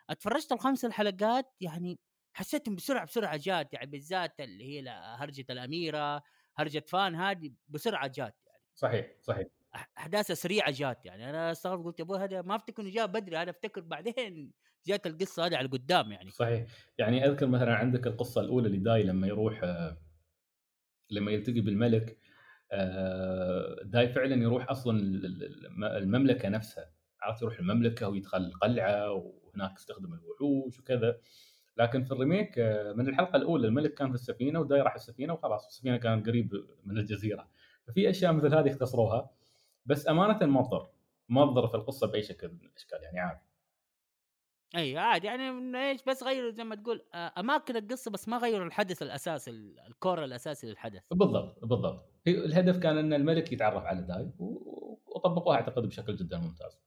S1: أتفرجت الخمس الحلقات يعني حسيتهم بسرعة بسرعة جات. يعني بالذات اللي هي هرجة الأميرة هرجة فان هذه بسرعة جات يعني.
S2: صحيح صحيح.
S1: احداثها سريعة جات يعني. أنا أستغرب قلت أبوي هذا ما أفتكر إنه جاء بدري أنا أفتكر بعدين جات القصة هذه على قدام يعني.
S2: صحيح. يعني أذكر مثلا عندك القصة الأولى لداي لما يروح آه، لما يلتقي بالملك آه، داي فعلا يروح أصلا المملكة نفسها. عرفت يروح المملكة ويدخل القلعه وهناك يستخدم الوحوش وكذا. لكن في الريميك آه، من الحلقة الأولى الملك كان في السفينة وداي راح السفينة وخلاص السفينة كانت قريب من الجزيرة. ففي أشياء مثل هذه اختصروها. بس أمانة ما تضر ما تضر في القصة بأي شكل من الأشكال يعني عادي.
S1: اي عادي يعني إيش بس غيروا زي ما تقول آه، اماكن القصة بس ما غيروا الحدث الأساسي الكور الأساسي للحدث.
S2: بالضبط بالضبط. الهدف كان إن الملك يتعرف على داي وطبقوها أعتقد بشكل جدا ممتاز.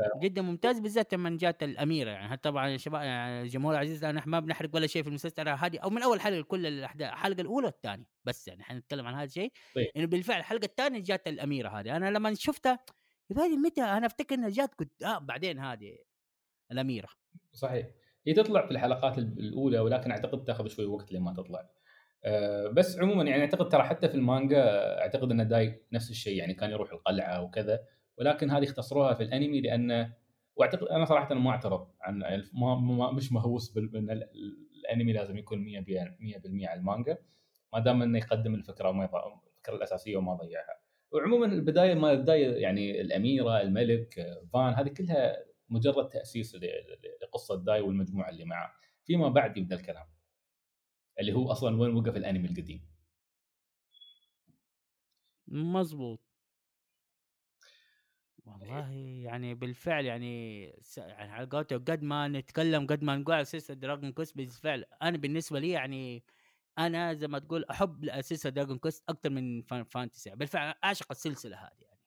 S1: آه. جدا ممتاز بالذات لما جات الأميرة. يعني طبعا يا شباب يعني الجمهور العزيز أنا ما بنحرق ولا شيء في المسلسل هذه أو من أول حلقة كل الأحداث الحلقة الأولى والثانية بس يعني حنتكلم عن هذا الشيء. طيب. إنه بالفعل الحلقة الثانية جات الأميرة هذه. أنا لما شفتها يبالي متى؟ أنا أفتكر إنها جات كنت آه بعدين هذه الأميرة.
S2: صحيح. هي تطلع في الحلقات الأولى ولكن أعتقد تاخذ شوي وقت لما تطلع. أه بس عموما يعني أعتقد ترى حتى في المانجا أعتقد أن داي نفس الشيء يعني كان يروح القلعة وكذا. ولكن هذه اختصروها في الأنمي لأن وأعتقد أنا صراحة ما أعترض عن ما, ما مش مهووس بأن الأنمي لازم يكون 100% 100% على المانجا. ما دام أنه يقدم الفكرة وما الفكرة الأساسية وما ضيعها. وعموما البداية ما البدايه يعني الأميرة الملك فان هذه كلها مجرد تأسيس لقصة داي والمجموعة اللي معه. فيما بعد يبدأ الكلام اللي هو أصلا وين وقف الأنمي القديم.
S1: مظبوط والله يعني بالفعل يعني يعني على قولته قد ما نتكلم قد ما نقول على سلسله Dragon Quest بالفعل أنا بالنسبة لي يعني أنا زي ما تقول أحب سلسله Dragon Quest أكثر من Fantasy بالفعل أعشق السلسلة هذه يعني.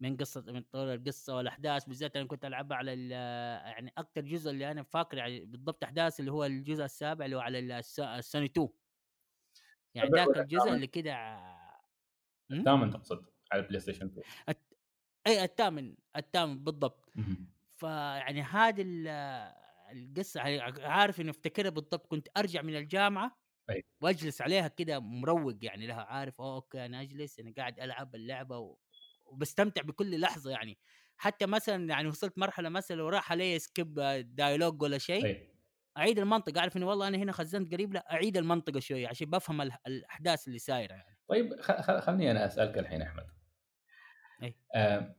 S1: من قصة من طول القصة والأحداث بالذات أنا كنت ألعبها على يعني أكثر جزء اللي أنا فاكر يعني بالضبط أحداث اللي هو الجزء السابع اللي هو على السوني 2 يعني ذاك الجزء اللي كده
S2: الثامن تقصد على ال PlayStation 2
S1: إي الثامن الثامن بالضبط. فيعني هذه القصة يعني عارف انه أفتكرها بالضبط كنت أرجع من الجامعة. وأجلس عليها كده مروق يعني لها عارف okay أنا أجلس أنا قاعد ألعب اللعبة وبستمتع بكل لحظة يعني. حتى مثلا يعني وصلت مرحلة مثلا لو راح علي skip dialogue ولا شيء أعيد المنطقة أعرف انه والله أنا هنا خزنت قريب لأ أعيد المنطقة شوية عشان بفهم الأحداث اللي سايرة يعني.
S2: طيب خلني أنا أسألك الحين أحمد. أي. آه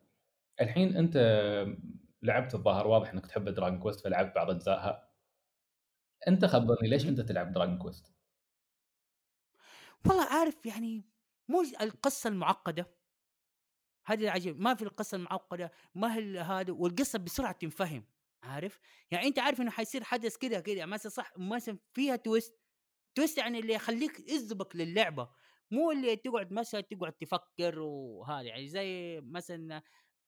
S2: الحين أنت لعبت الظاهر واضح إنك تحب Dragon Quest فلعبت بعض أجزائها. أنت خبرني ليش أنت تلعب Dragon Quest؟
S1: والله عارف يعني مو القصة المعقدة. هذه العجيب. ما في القصة المعقدة ما هي هذا والقصة بسرعة تنفهم عارف؟ يعني أنت عارف إنه حيصير حدث كذا كذا مثلا صح مثلا فيها twist twist يعني اللي يخليك يجذبك للعبة مو اللي تقعد مثلا تقعد تفكر وهذا يعني زي مثلا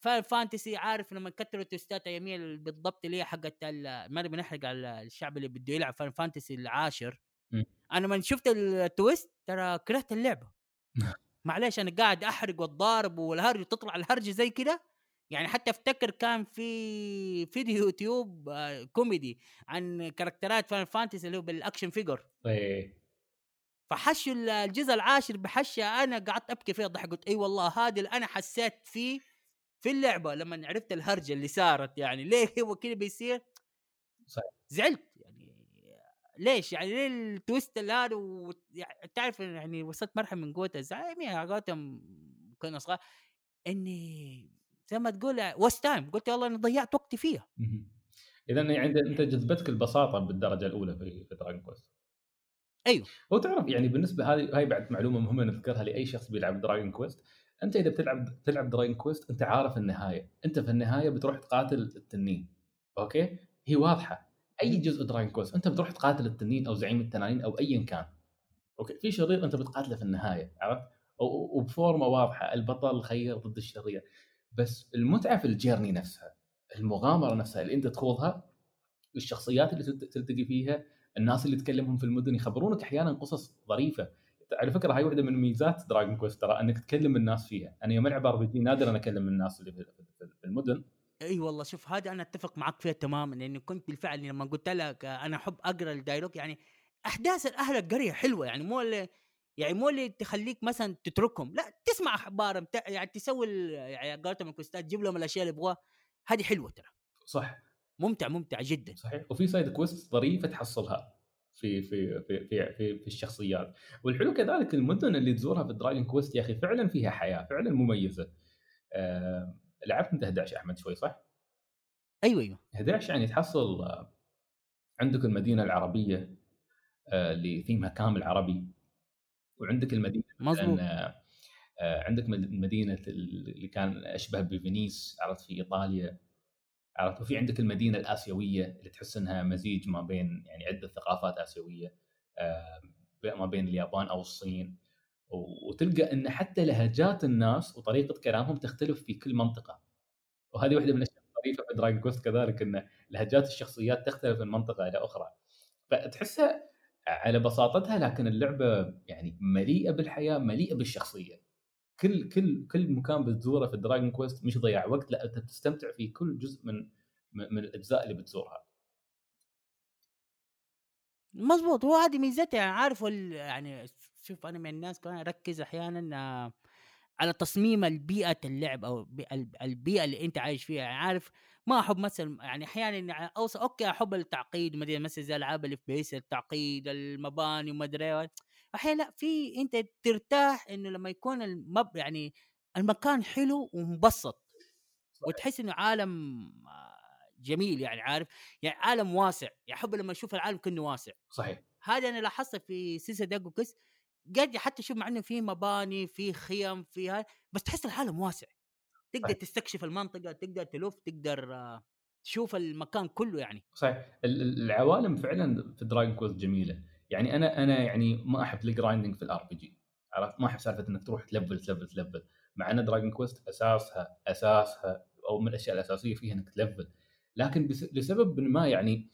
S1: Fantasy عارف لما كتروا twist ات يمين بالضبط اللي هي حقت ما نبي نحرق على الشعب اللي بده يلعب Fantasy العاشر. أنا من شفت ال twist ترى كرهت اللعبة. معليش أنا قاعد أحرق والضارب والهرج تطلع الهرجة زي كده؟ يعني حتى أفتكر كان في فيديو يوتيوب آه، كوميدي عن character ات فان Fantasy اللي هو بال action
S2: figure. إيه.
S1: فحشوا الجزء العاشر بحشه أنا قعدت أبكي فيها ضحك قلت إي والله هذا اللي أنا حسيت فيه في اللعبة لما عرفت الهرجة اللي صارت يعني. ليه هو كذا بيصير؟
S2: صحيح.
S1: زعلت. ليش؟ يعني ليه ال twist اللي هذا يعني تعرف يعني وصلت مرحلة من قوة الزعل يعني قوتهم كنا صغار. إني زي ما تقول waste time قلت والله أنا ضيعت وقتي فيها.
S2: إذا يعني أنت جذبتك البساطة بالدرجة الأولى في في Dragon Quest
S1: أيوه.
S2: هو تعرف يعني بالنسبة هذه هاي بعد معلومة مهمة نذكرها لأي شخص بيلعب Dragon Quest أنت إذا بتلعب تلعب Dragon Quest أنت عارف النهاية. أنت في النهاية بتروح تقاتل التنين. أوكي؟ هي واضحة. أي جزء Dragon Quest أنت بتروح تقاتل التنين أو زعيم التنانين أو ايا كان. أوكي في شرير أنت بتقاتله في النهاية عرفت؟ وبفورمه واضحة البطل خير ضد الشرير. بس المتعة في ال journey نفسها المغامرة نفسها اللي أنت تخوضها الشخصيات اللي تلتقي فيها الناس اللي تكلمهم في المدن يخبرونك أحيانا قصص ظريفة. على فكرة هاي واحدة من ميزات Dragon Quest ترى أنك تكلم الناس فيها. أنا يوم العب RPG نادر أنا أكلم الناس اللي في المدن.
S1: إي والله شوف هذا أنا أتفق معك فيها تماما لأني كنت بالفعل لما قلت لك أنا أحب أقرأ ال dialogue يعني أحداث أهل القرية حلوة يعني مو اللي يعني مو اللي تخليك مثلا تتركهم لا تسمع اخبارهم يعني تسوي يعني قولتهم ال quest ات تجيب لهم الأشياء اللي يبغوها هذه حلوة ترى.
S2: صح
S1: ممتع ممتع جدا.
S2: صحيح. وفي side quest ظريفة تحصلها في في في في في, في الشخصيات. والحلو كذلك المدن اللي تزورها في Dragon Quest يا أخي فعلا فيها حياة فعلا مميزة. آه لعبت انت 11 أحمد شوي صح؟
S1: أيوه أيوه.
S2: 11 يعني تحصل آه عندك المدينة العربية آه اللي ثيمها كامل عربي وعندك المدينة
S1: مظبوط.
S2: آه عندك مدينة اللي كان أشبه بفينيس عرفت في إيطاليا عرفت وفي عندك المدينة الآسيوية اللي تحس إنها مزيج ما بين يعني عدة ثقافات آسيوية ما بين اليابان أو الصين. وتلقى إن حتى لهجات الناس وطريقة كلامهم تختلف في كل منطقة. وهذه واحدة من الأشياء الطريفه في Dragon Quest كذلك إن لهجات الشخصيات تختلف من منطقة إلى أخرى. فتحسها على بساطتها لكن اللعبة يعني مليئة بالحياة مليئة بالشخصية. كل كل كل مكان بتزوره في Dragon Quest مش ضياع وقت لا أنت بتستمتع في كل جزء من من الأجزاء اللي بتزورها.
S1: مظبوط وهذه ميزتها يعني عارف يعني شوف أنا من الناس كمان أركز أحيانا على تصميم البيئة اللعب أو البيئة اللي أنت عايش فيها. يعني عارف ما أحب مثلا يعني أحيانا اوصل أوكي أحب التعقيد مدري مثلا زي ألعاب اللي في بيس التعقيد المباني وما أدري أحيانا لأ في أنت ترتاح إنه لما يكون ال map يعني المكان حلو ومبسط. وتحس إنه عالم جميل يعني عارف؟ يعني عالم واسع. يعني أحب لما أشوف العالم كأنه واسع.
S2: صحيح.
S1: هذا أنا لاحظته في سلسله Dragon Quest قد حتى شوف مع إنه في مباني في خيم في هاي بس تحس العالم واسع. تقدر صحيح. تستكشف المنطقة تقدر تلف تقدر آه، تشوف المكان كله يعني.
S2: صحيح. العوالم فعلا في Dragon Quest جميلة. يعني أنا أنا يعني ما أحب ال grinding في ال RPG عرفت؟ ما أحب سالفة إنك تروح ت level ت level ت level. مع إن Dragon Quest أساسها أساسها أو من الأشياء الأساسية فيها إنك ت level. لكن لسبب ما يعني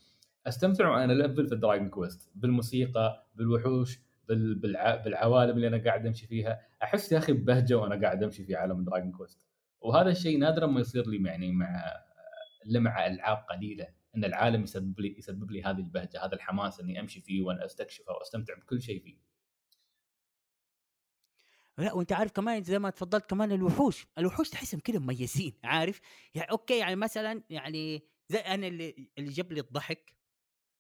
S2: أستمتع وأنا أ level في Dragon Quest بالموسيقى بالوحوش بالعوالم اللي أنا قاعد أمشي فيها. أحس يا أخي ببهجة وأنا قاعد أمشي في عالم Dragon Quest وهذا الشيء نادرا ما يصير لي يعني مع الا مع ألعاب قليلة. إن العالم يسبب لي يسبب لي هذه البهجة هذا الحماس إني أمشي فيه وأنا استكشفه واستمتع بكل شيء فيه.
S1: لا وأنت عارف كمان زي ما تفضلت كمان الوحوش. الوحوش تحسهم كده مميزين عارف؟ يعني أوكي يعني مثلا يعني زي أنا اللي اللي جاب لي الضحك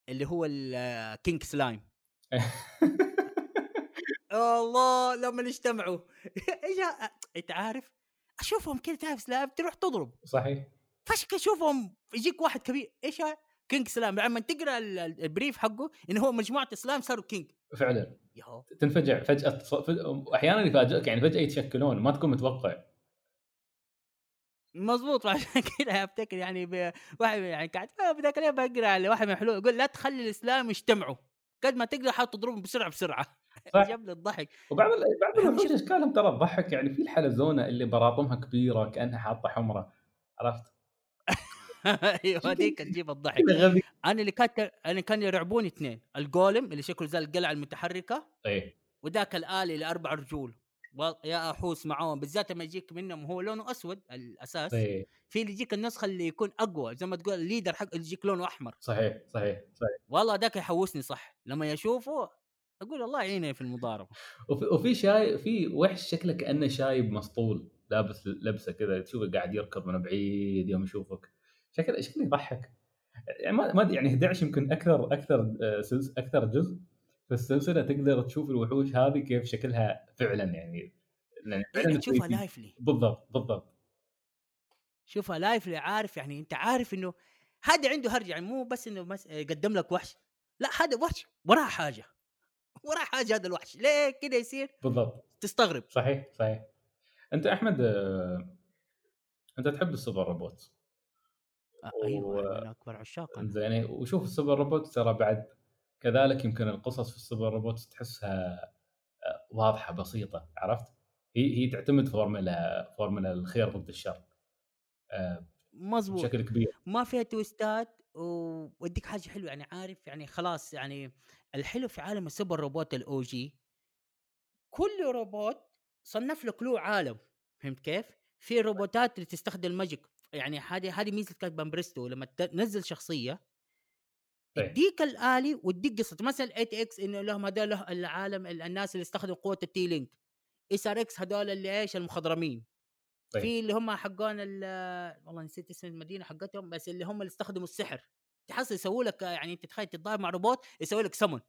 S1: اللي هو ال King Slime الله لما اجتمعوا. إيش أنت عارف؟ أشوفهم كذا تعرف سلاب تروح تضرب.
S2: صحيح.
S1: فشك أشوفهم يجيك واحد كبير. إيش King Slime. لما تقرأ ال brief حقه انه هو مجموعة اسلام صاروا king.
S2: فعلا. يهو. تنفجع. فجأة أحيانا يفاجئك يعني فجأة يتشكلون. ما تكون متوقع.
S1: مضبوط. عشان كذا أفتكر يعني واحد يعني قاعد آه، بذاك اليوم بقرأ واحد من الحلول. يقول لا تخلي الإسلام يجتمعوا. قد ما تقدر حاول تضربهم بسرعة
S2: بسرعة.
S1: جاب لي الضحك.
S2: وبعض بعض الوحوش اشكالهم ترى تضحك يعني في الحلزونه اللي براطمها كبيرة كأنها حاطة حمراء عرفت؟
S1: أيوه هذيك تجيب الضحك. أنا اللي كانت أنا كان يرعبوني اثنين الجولم اللي شكله زي القلعة المتحركة
S2: إيه.
S1: وذاك الآلي اللي أربع رجول. يا أحوس معاهم بالذات لما يجيك منهم هو لونه أسود الأساس
S2: إيه.
S1: في اللي يجيك النسخة اللي يكون أقوى زي ما تقول الليدر حق اللي يجيك لونه أحمر.
S2: صحيح صحيح صحيح.
S1: والله ذاك يحوسني صح. لما يشوفه أقول الله يعينه في المضاربة.
S2: وفي, شاي في وحش شكله كأنه شايب مسطول لابس لبسه كذا تشوفه قاعد يركض من بعيد يوم يشوفك. شكله شكله يضحك. يعني ما يعني 11 يمكن أكثر أكثر سلس أكثر جزء في السلسلة تقدر تشوف الوحوش هذه كيف شكلها فعلا يعني يعني فعلا
S1: تشوفها
S2: 3D.
S1: lively
S2: بالضبط بالضبط.
S1: شوفها lively عارف يعني أنت عارف إنه هذا عنده هرجه يعني مو بس إنه مس... يقدم لك وحش لا هذا وحش وراه حاجة. وراه حاجة هذا الوحش. ليه كده يصير؟
S2: بالضبط.
S1: تستغرب.
S2: صحيح صحيح. أنت أحمد آه، أنت تحب ال super robot.
S1: آه
S2: و-
S1: أيوه من أكبر عشاق.
S2: زين وشوف ال super robot ترى بعد كذلك يمكن القصص في ال super robot تحسها آه، واضحة بسيطة عرفت؟ هي هي تعتمد formula formula الخير ضد الشر.
S1: مظبوط
S2: بشكل كبير.
S1: ما فيها twist ات ووديك حاجة حلوة يعني عارف يعني خلاص يعني الحلو في عالم ال super robot ال OG كل روبوت صنف لك له عالم فهمت كيف؟ في روبوتات اللي تستخدم ال magic يعني هذه هذه ميزة كانت Banpresto لما تنزل
S2: شخصية.
S1: تديك الآلي وتديك قصة مثلا 8 إكس إنه لهم هذول العالم الناس اللي استخدموا قوة ال T-Link SRX هذول اللي إيش المخضرمين
S2: طيب.
S1: في اللي هم حقون ال- والله نسيت اسم المدينة حقتهم بس اللي هم اللي استخدموا السحر. تحصل يسووا لك يعني أنت تخيل تتضارب مع روبوت يسوي لك سمن.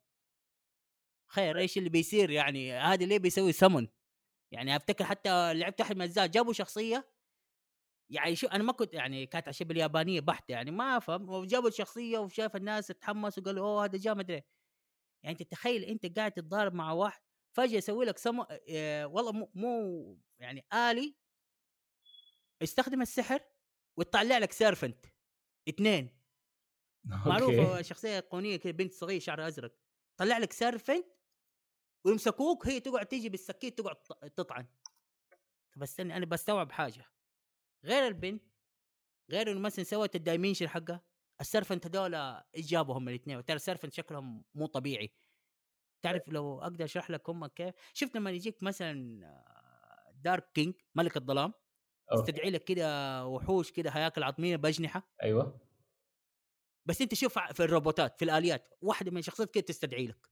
S1: خير إيش اللي بيصير يعني هذا ليه بيسوي سمن؟ يعني أفتكر حتى لعبت احد من جابوا شخصية يعني شو أنا ما كنت يعني كانت عشان باليابانية بحته يعني ما أفهم وجابوا الشخصية وشاف الناس تحمس وقالوا أوه هذا جاء مدري يعني أنت تخيل أنت قاعد تتضارب مع واحد فجأة يسوي لك سمو آه والله مو, مو يعني آلي يستخدم السحر ويطلع لك سيرفنت اثنين معروفه شخصية ايقونيه كذا بنت صغيره شعرها أزرق. طلع لك servant ويمسكوك هي تقعد تيجي بالسكين تقعد تطعن. طب استني أنا بستوعب حاجة. غير البنت غير إنه مثلا سوت ال dimension حقها ال servant هذول إيش جابهم الاثنين ترى ال servant شكلهم مو طبيعي. تعرف لو أقدر أشرح لك هم كيف؟ شفت لما يجيك مثلا آه، dark king ملك الظلام؟
S2: okay.
S1: يستدعي لك كده وحوش كده هياكل عظمية باجنحه
S2: أيوه.
S1: بس أنت شوف في الروبوتات في الآليات واحدة من الشخصيات كده تستدعي لك.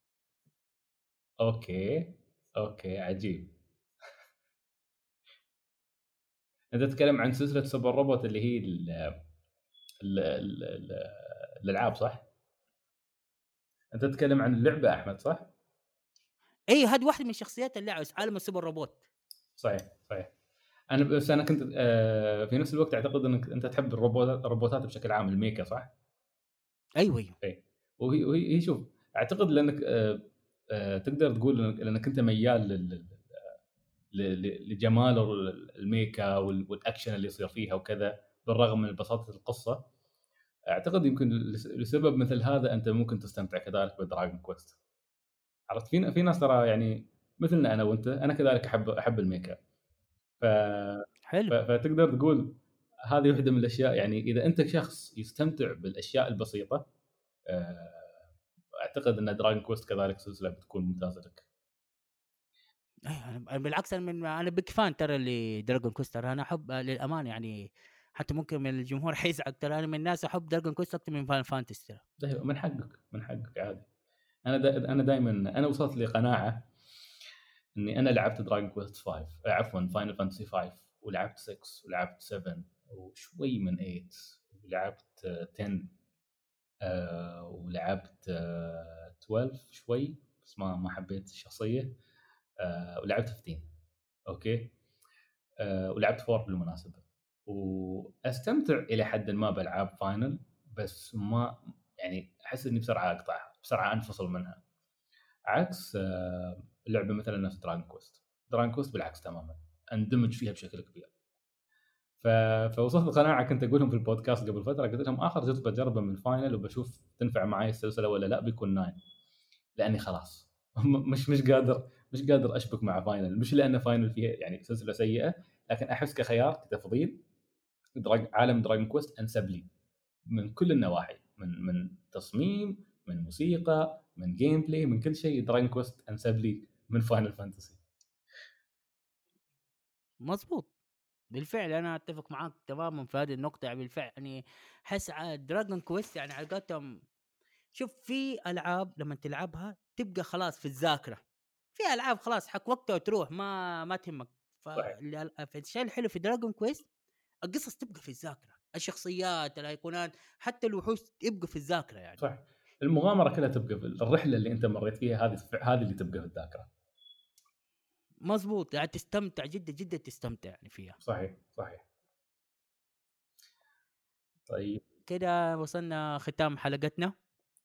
S2: okay. okay عجيب. أنت تتكلم عن سلسلة Super Robot اللي هي ال ال ال ال الألعاب صح؟ أنت تتكلم عن اللعبة أحمد صح؟
S1: اي هذه واحدة من شخصيات اللعبه عالم ال Super Robot.
S2: صحيح صحيح. أنا بس أنا كنت آه، في نفس الوقت أعتقد إنك أنت تحب الروبوتات الروبوتات بشكل عام الميكا صح؟
S1: أيوه أيوه.
S2: وهي وهي هي شوف أعتقد لأنك آه، آه، تقدر تقول لأنك أنت ميال لل- لجمال ال- الميكا وال- والأكشن اللي يصير فيها وكذا بالرغم من بساطة القصة. أعتقد يمكن لس- لسبب مثل هذا أنت ممكن تستمتع كذلك بدراجون كويست. عرفت؟ في في ناس ترى يعني مثلنا أنا وأنت أنا كذلك أحب أحب ال mecha. ف...
S1: حلو.
S2: فتقدر تقول هذه واحدة من الأشياء يعني إذا أنت شخص يستمتع بالأشياء البسيطة آه، أعتقد أن Dragon Quest كذلك سلسلة بتكون ممتازة لك.
S1: أيوة، أنا- بالعكس أنا من أنا big fan ترى ل Dragon Quest ترى أنا أحب للامانه يعني حتى ممكن من الجمهور حيزعل ترى أنا من الناس أحب Dragon Quest أكثر من Final Fantasy ترى.
S2: من حقك من حقك عادي. أنا دا أنا دائما أنا وصلت لقناعة إني أنا لعبت Dragon Quest 5 آه، عفوا Final Fantasy 5 ولعبت 6 ولعبت 7 وشوي من 8 ولعبت آه، 10 آه، ولعبت آه، 12 شوي بس ما ما حبيت الشخصية آه، ولعبت 15 okay؟ آه، ولعبت 4 بالمناسبة. وأستمتع إلى حد ما بألعاب Final بس ما يعني أحس إني بسرعة أقطعها بسرعة أنفصل منها. عكس آه، لعبه مثلا نفس Dragon Quest Dragon Quest بالعكس تماما. أندمج فيها بشكل كبير. ف... فوصلت لقناعه كنت أقولهم في البودكاست قبل فترة قلت لهم آخر جزء بجربه من ال Final وبشوف تنفع معي السلسلة ولا لا بيكون nine لأني خلاص. مش مش قادر مش قادر أشبك مع Final مش لأن Final فيها يعني سلسلة سيئة لكن أحس كخيار كتفضيل دراج عالم Dragon Quest أنسب لي. من كل النواحي. من من تصميم من موسيقى من gameplay من كل شيء Dragon Quest أنسب لي. من Final Fantasy
S1: مظبوط بالفعل أنا أتفق معاك تماما في هذه النقطة يعني بالفعل يعني أحس Dragon Quest يعني على قولتهم شوف في ألعاب لما تلعبها تبقى خلاص في الذاكرة. في ألعاب خلاص حق وقتها وتروح ما ما تهمك. فالشيء الحلو في دراجون كويست القصص تبقى في الذاكرة. الشخصيات الأيقونات حتى الوحوش تبقى في الذاكرة يعني.
S2: صح المغامرة كلها تبقى في الرحلة اللي أنت مريت فيها هذه هذه اللي تبقى في الذاكرة.
S1: مزبوط يعني تستمتع جدا جدا تستمتع يعني فيها.
S2: صحيح صحيح. طيب.
S1: كده وصلنا ختام حلقتنا.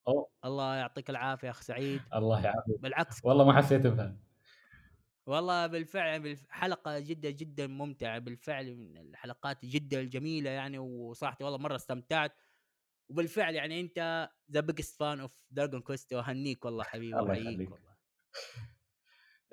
S2: أوه.
S1: الله يعطيك العافية أخ سعيد.
S2: الله يعافيك.
S1: بالعكس.
S2: والله ما حسيت بها
S1: والله بالفعل حلقة جدا جدا ممتعة. بالفعل من الحلقات جدا جميلة يعني وصراحة والله مرة استمتعت. وبالفعل يعني أنت the biggest fan of Dragon Quest وأهنيك والله حبيبي
S2: الله يخليك. والله.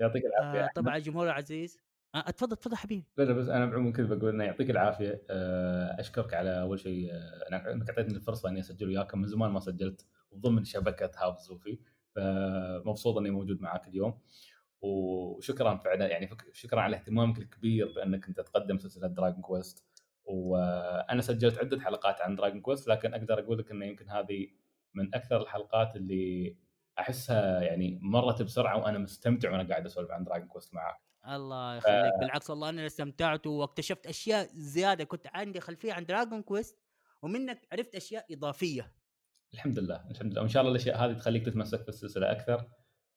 S2: يعطيك العافية
S1: آه طبعا الجمهور العزيز. آه اتفضل تفضل حبيبي.
S2: لا بس أنا بعموم كذا بقول إنه يعطيك العافية. آه أشكرك على أول شيء آه إنك أعطيتني الفرصة إني أسجل وياكم من زمان ما سجلت ضمن شبكه هاب زوفي فمبسوط إني موجود معاك اليوم. وشكرا فعلا يعني شكرا على اهتمامك الكبير بأنك أنت تقدم سلسلة Dragon Quest وأنا سجلت عدة حلقات عن Dragon Quest لكن أقدر أقول لك إنه يمكن هذه من أكثر الحلقات اللي أحسها يعني مرت بسرعة وأنا مستمتع وأنا قاعد أسولف عن Dragon Quest معاك.
S1: الله يخليك. ف... بالعكس والله أنا استمتعت واكتشفت أشياء زيادة. كنت عندي خلفية عن Dragon Quest ومنك عرفت أشياء إضافية.
S2: الحمد لله الحمد لله. وإن شاء الله الأشياء هذه تخليك تتمسك في السلسلة أكثر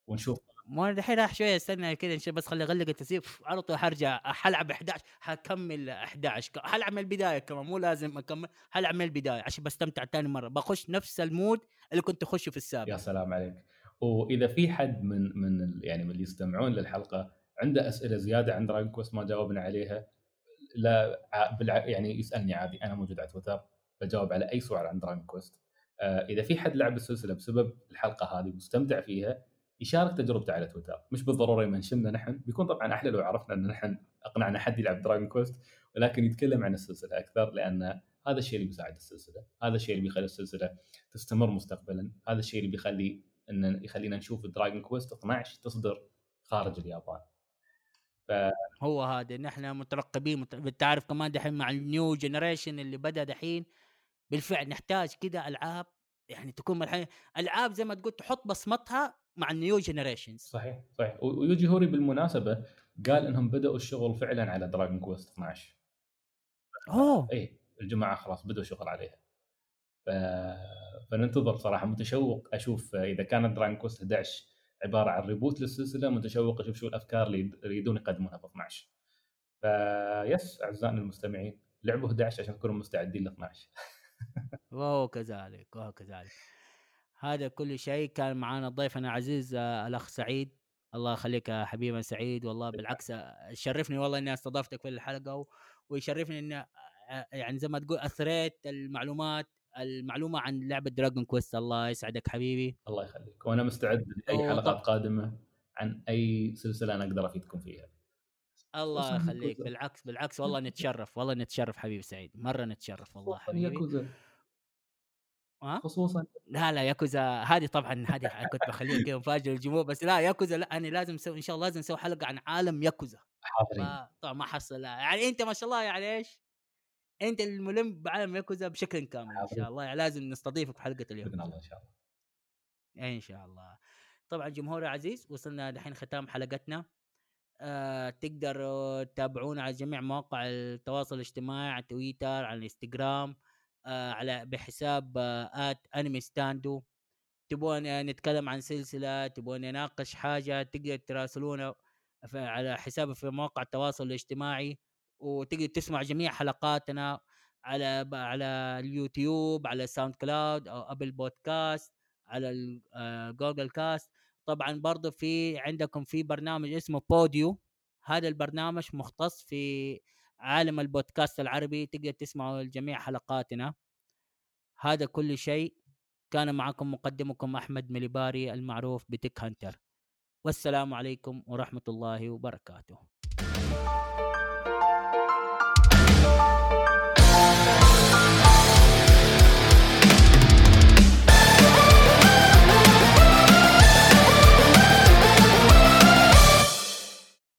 S2: ونشوف
S1: ما الحين راح شوية استنى كذا بس خلي أغلق التسيب على طول حرجع حلعب 11 حكمل 11 حلعب من البداية كمان مو لازم أكمل حلعب من البداية عشان بستمتع ثاني مرة. بخش نفس ال mood اللي كنت أخشه في السابق.
S2: يا سلام عليك. وإذا في حد من من يعني من اللي يستمعون للحلقة عنده أسئلة زيادة عن Dragon Quest ما جاوبنا عليها لا يعني يسألني عادي. أنا موجود على تويتر بجاوب على أي سؤال عن Dragon Quest. آه، إذا في حد لعب السلسلة بسبب الحلقة هذه واستمتع فيها يشارك تجربته على تويتر. مش بالضرورة يمنشننا نحن. بيكون طبعا أحلى لو عرفنا إن نحن أقنعنا حد يلعب Dragon Quest ولكن يتكلم عن السلسلة أكثر لأن هذا الشيء اللي بيساعد السلسلة. هذا الشيء اللي بيخلي السلسلة تستمر مستقبلا. هذا الشيء اللي بيخلي إن يخلينا نشوف Dragon Quest 12 تصدر خارج اليابان.
S1: ف... هو هذا. نحن مترقبين بتعرف كمان دحين مع ال new generation اللي بدأ دحين بالفعل نحتاج كده ألعاب يعني تكون الحين ألعاب زي ما تقول تحط بصمتها مع ال new generations
S2: صحيح صحيح. ويوجي هوري بالمناسبة قال إنهم بدأوا الشغل فعلا على Dragon Quest 12
S1: أوه!
S2: اي الجماعة خلاص بدأوا شغل عليها. ف... فننتظر صراحة. متشوق أشوف إذا كانت Dragon Quest 11 عبارة عن reboot للسلسلة متشوق أشوف شو الأفكار اللي يريدون يقدمونها في 12 فيس أعزائنا المستمعين لعبوا 11 عشان تكونوا مستعدين ل 12
S1: وهو كذلك وهو كذلك هذا كل شيء. كان معنا ضيفنا العزيز آه، الأخ سعيد. الله يخليك يا حبيبي سعيد. والله بالعكس آه، شرفني والله إني استضفتك في الحلقة ويشرفني ان آه، يعني زي ما تقول أثريت المعلومات المعلومة عن لعبة Dragon Quest الله يسعدك حبيبي.
S2: الله يخليك. وأنا مستعد لأي حلقات قادمة عن أي سلسلة أنا أقدر أفيدكم فيها.
S1: الله يخليك بالعكس بالعكس والله نتشرف والله نتشرف حبيبي سعيد مرة نتشرف والله حبيبي. خصوصا لا لا ياكوزا هذه طبعا هذه كنت بخليها كذا مفاجاه للجمهور بس لا ياكوزا لا أنا لازم نسوي إن شاء الله لازم نسوي حلقة عن عالم ياكوزا.
S2: حاضرين.
S1: طبعا ما حصل لا. يعني أنت ما شاء الله يعني إيش؟ أنت الملم بعالم ياكوزا بشكل كامل إن شاء الله يعني لازم نستضيفك في حلقة اليوم
S2: بإذن الله إن شاء الله.
S1: إن شاء الله. طبعا جمهور العزيز وصلنا دحين ختام حلقتنا. آه تقدروا تتابعونا على جميع مواقع التواصل الاجتماعي على تويتر على الإنستغرام آه على بحساب at anime ستاندو تبون نتكلم عن سلسلة تبون نناقش حاجة تقدر تراسلونا على حساب في مواقع التواصل الاجتماعي وتقدر تسمع جميع حلقاتنا على على اليوتيوب على SoundCloud أو Apple Podcast على Google Cast طبعا برضو في عندكم في برنامج اسمه Podeo هذا البرنامج مختص في عالم البودكاست العربي تقدر تسمعوا جميع حلقاتنا. هذا كل شيء. كان معكم مقدمكم أحمد مليباري المعروف ب Tech Hunter. والسلام عليكم ورحمة الله وبركاته.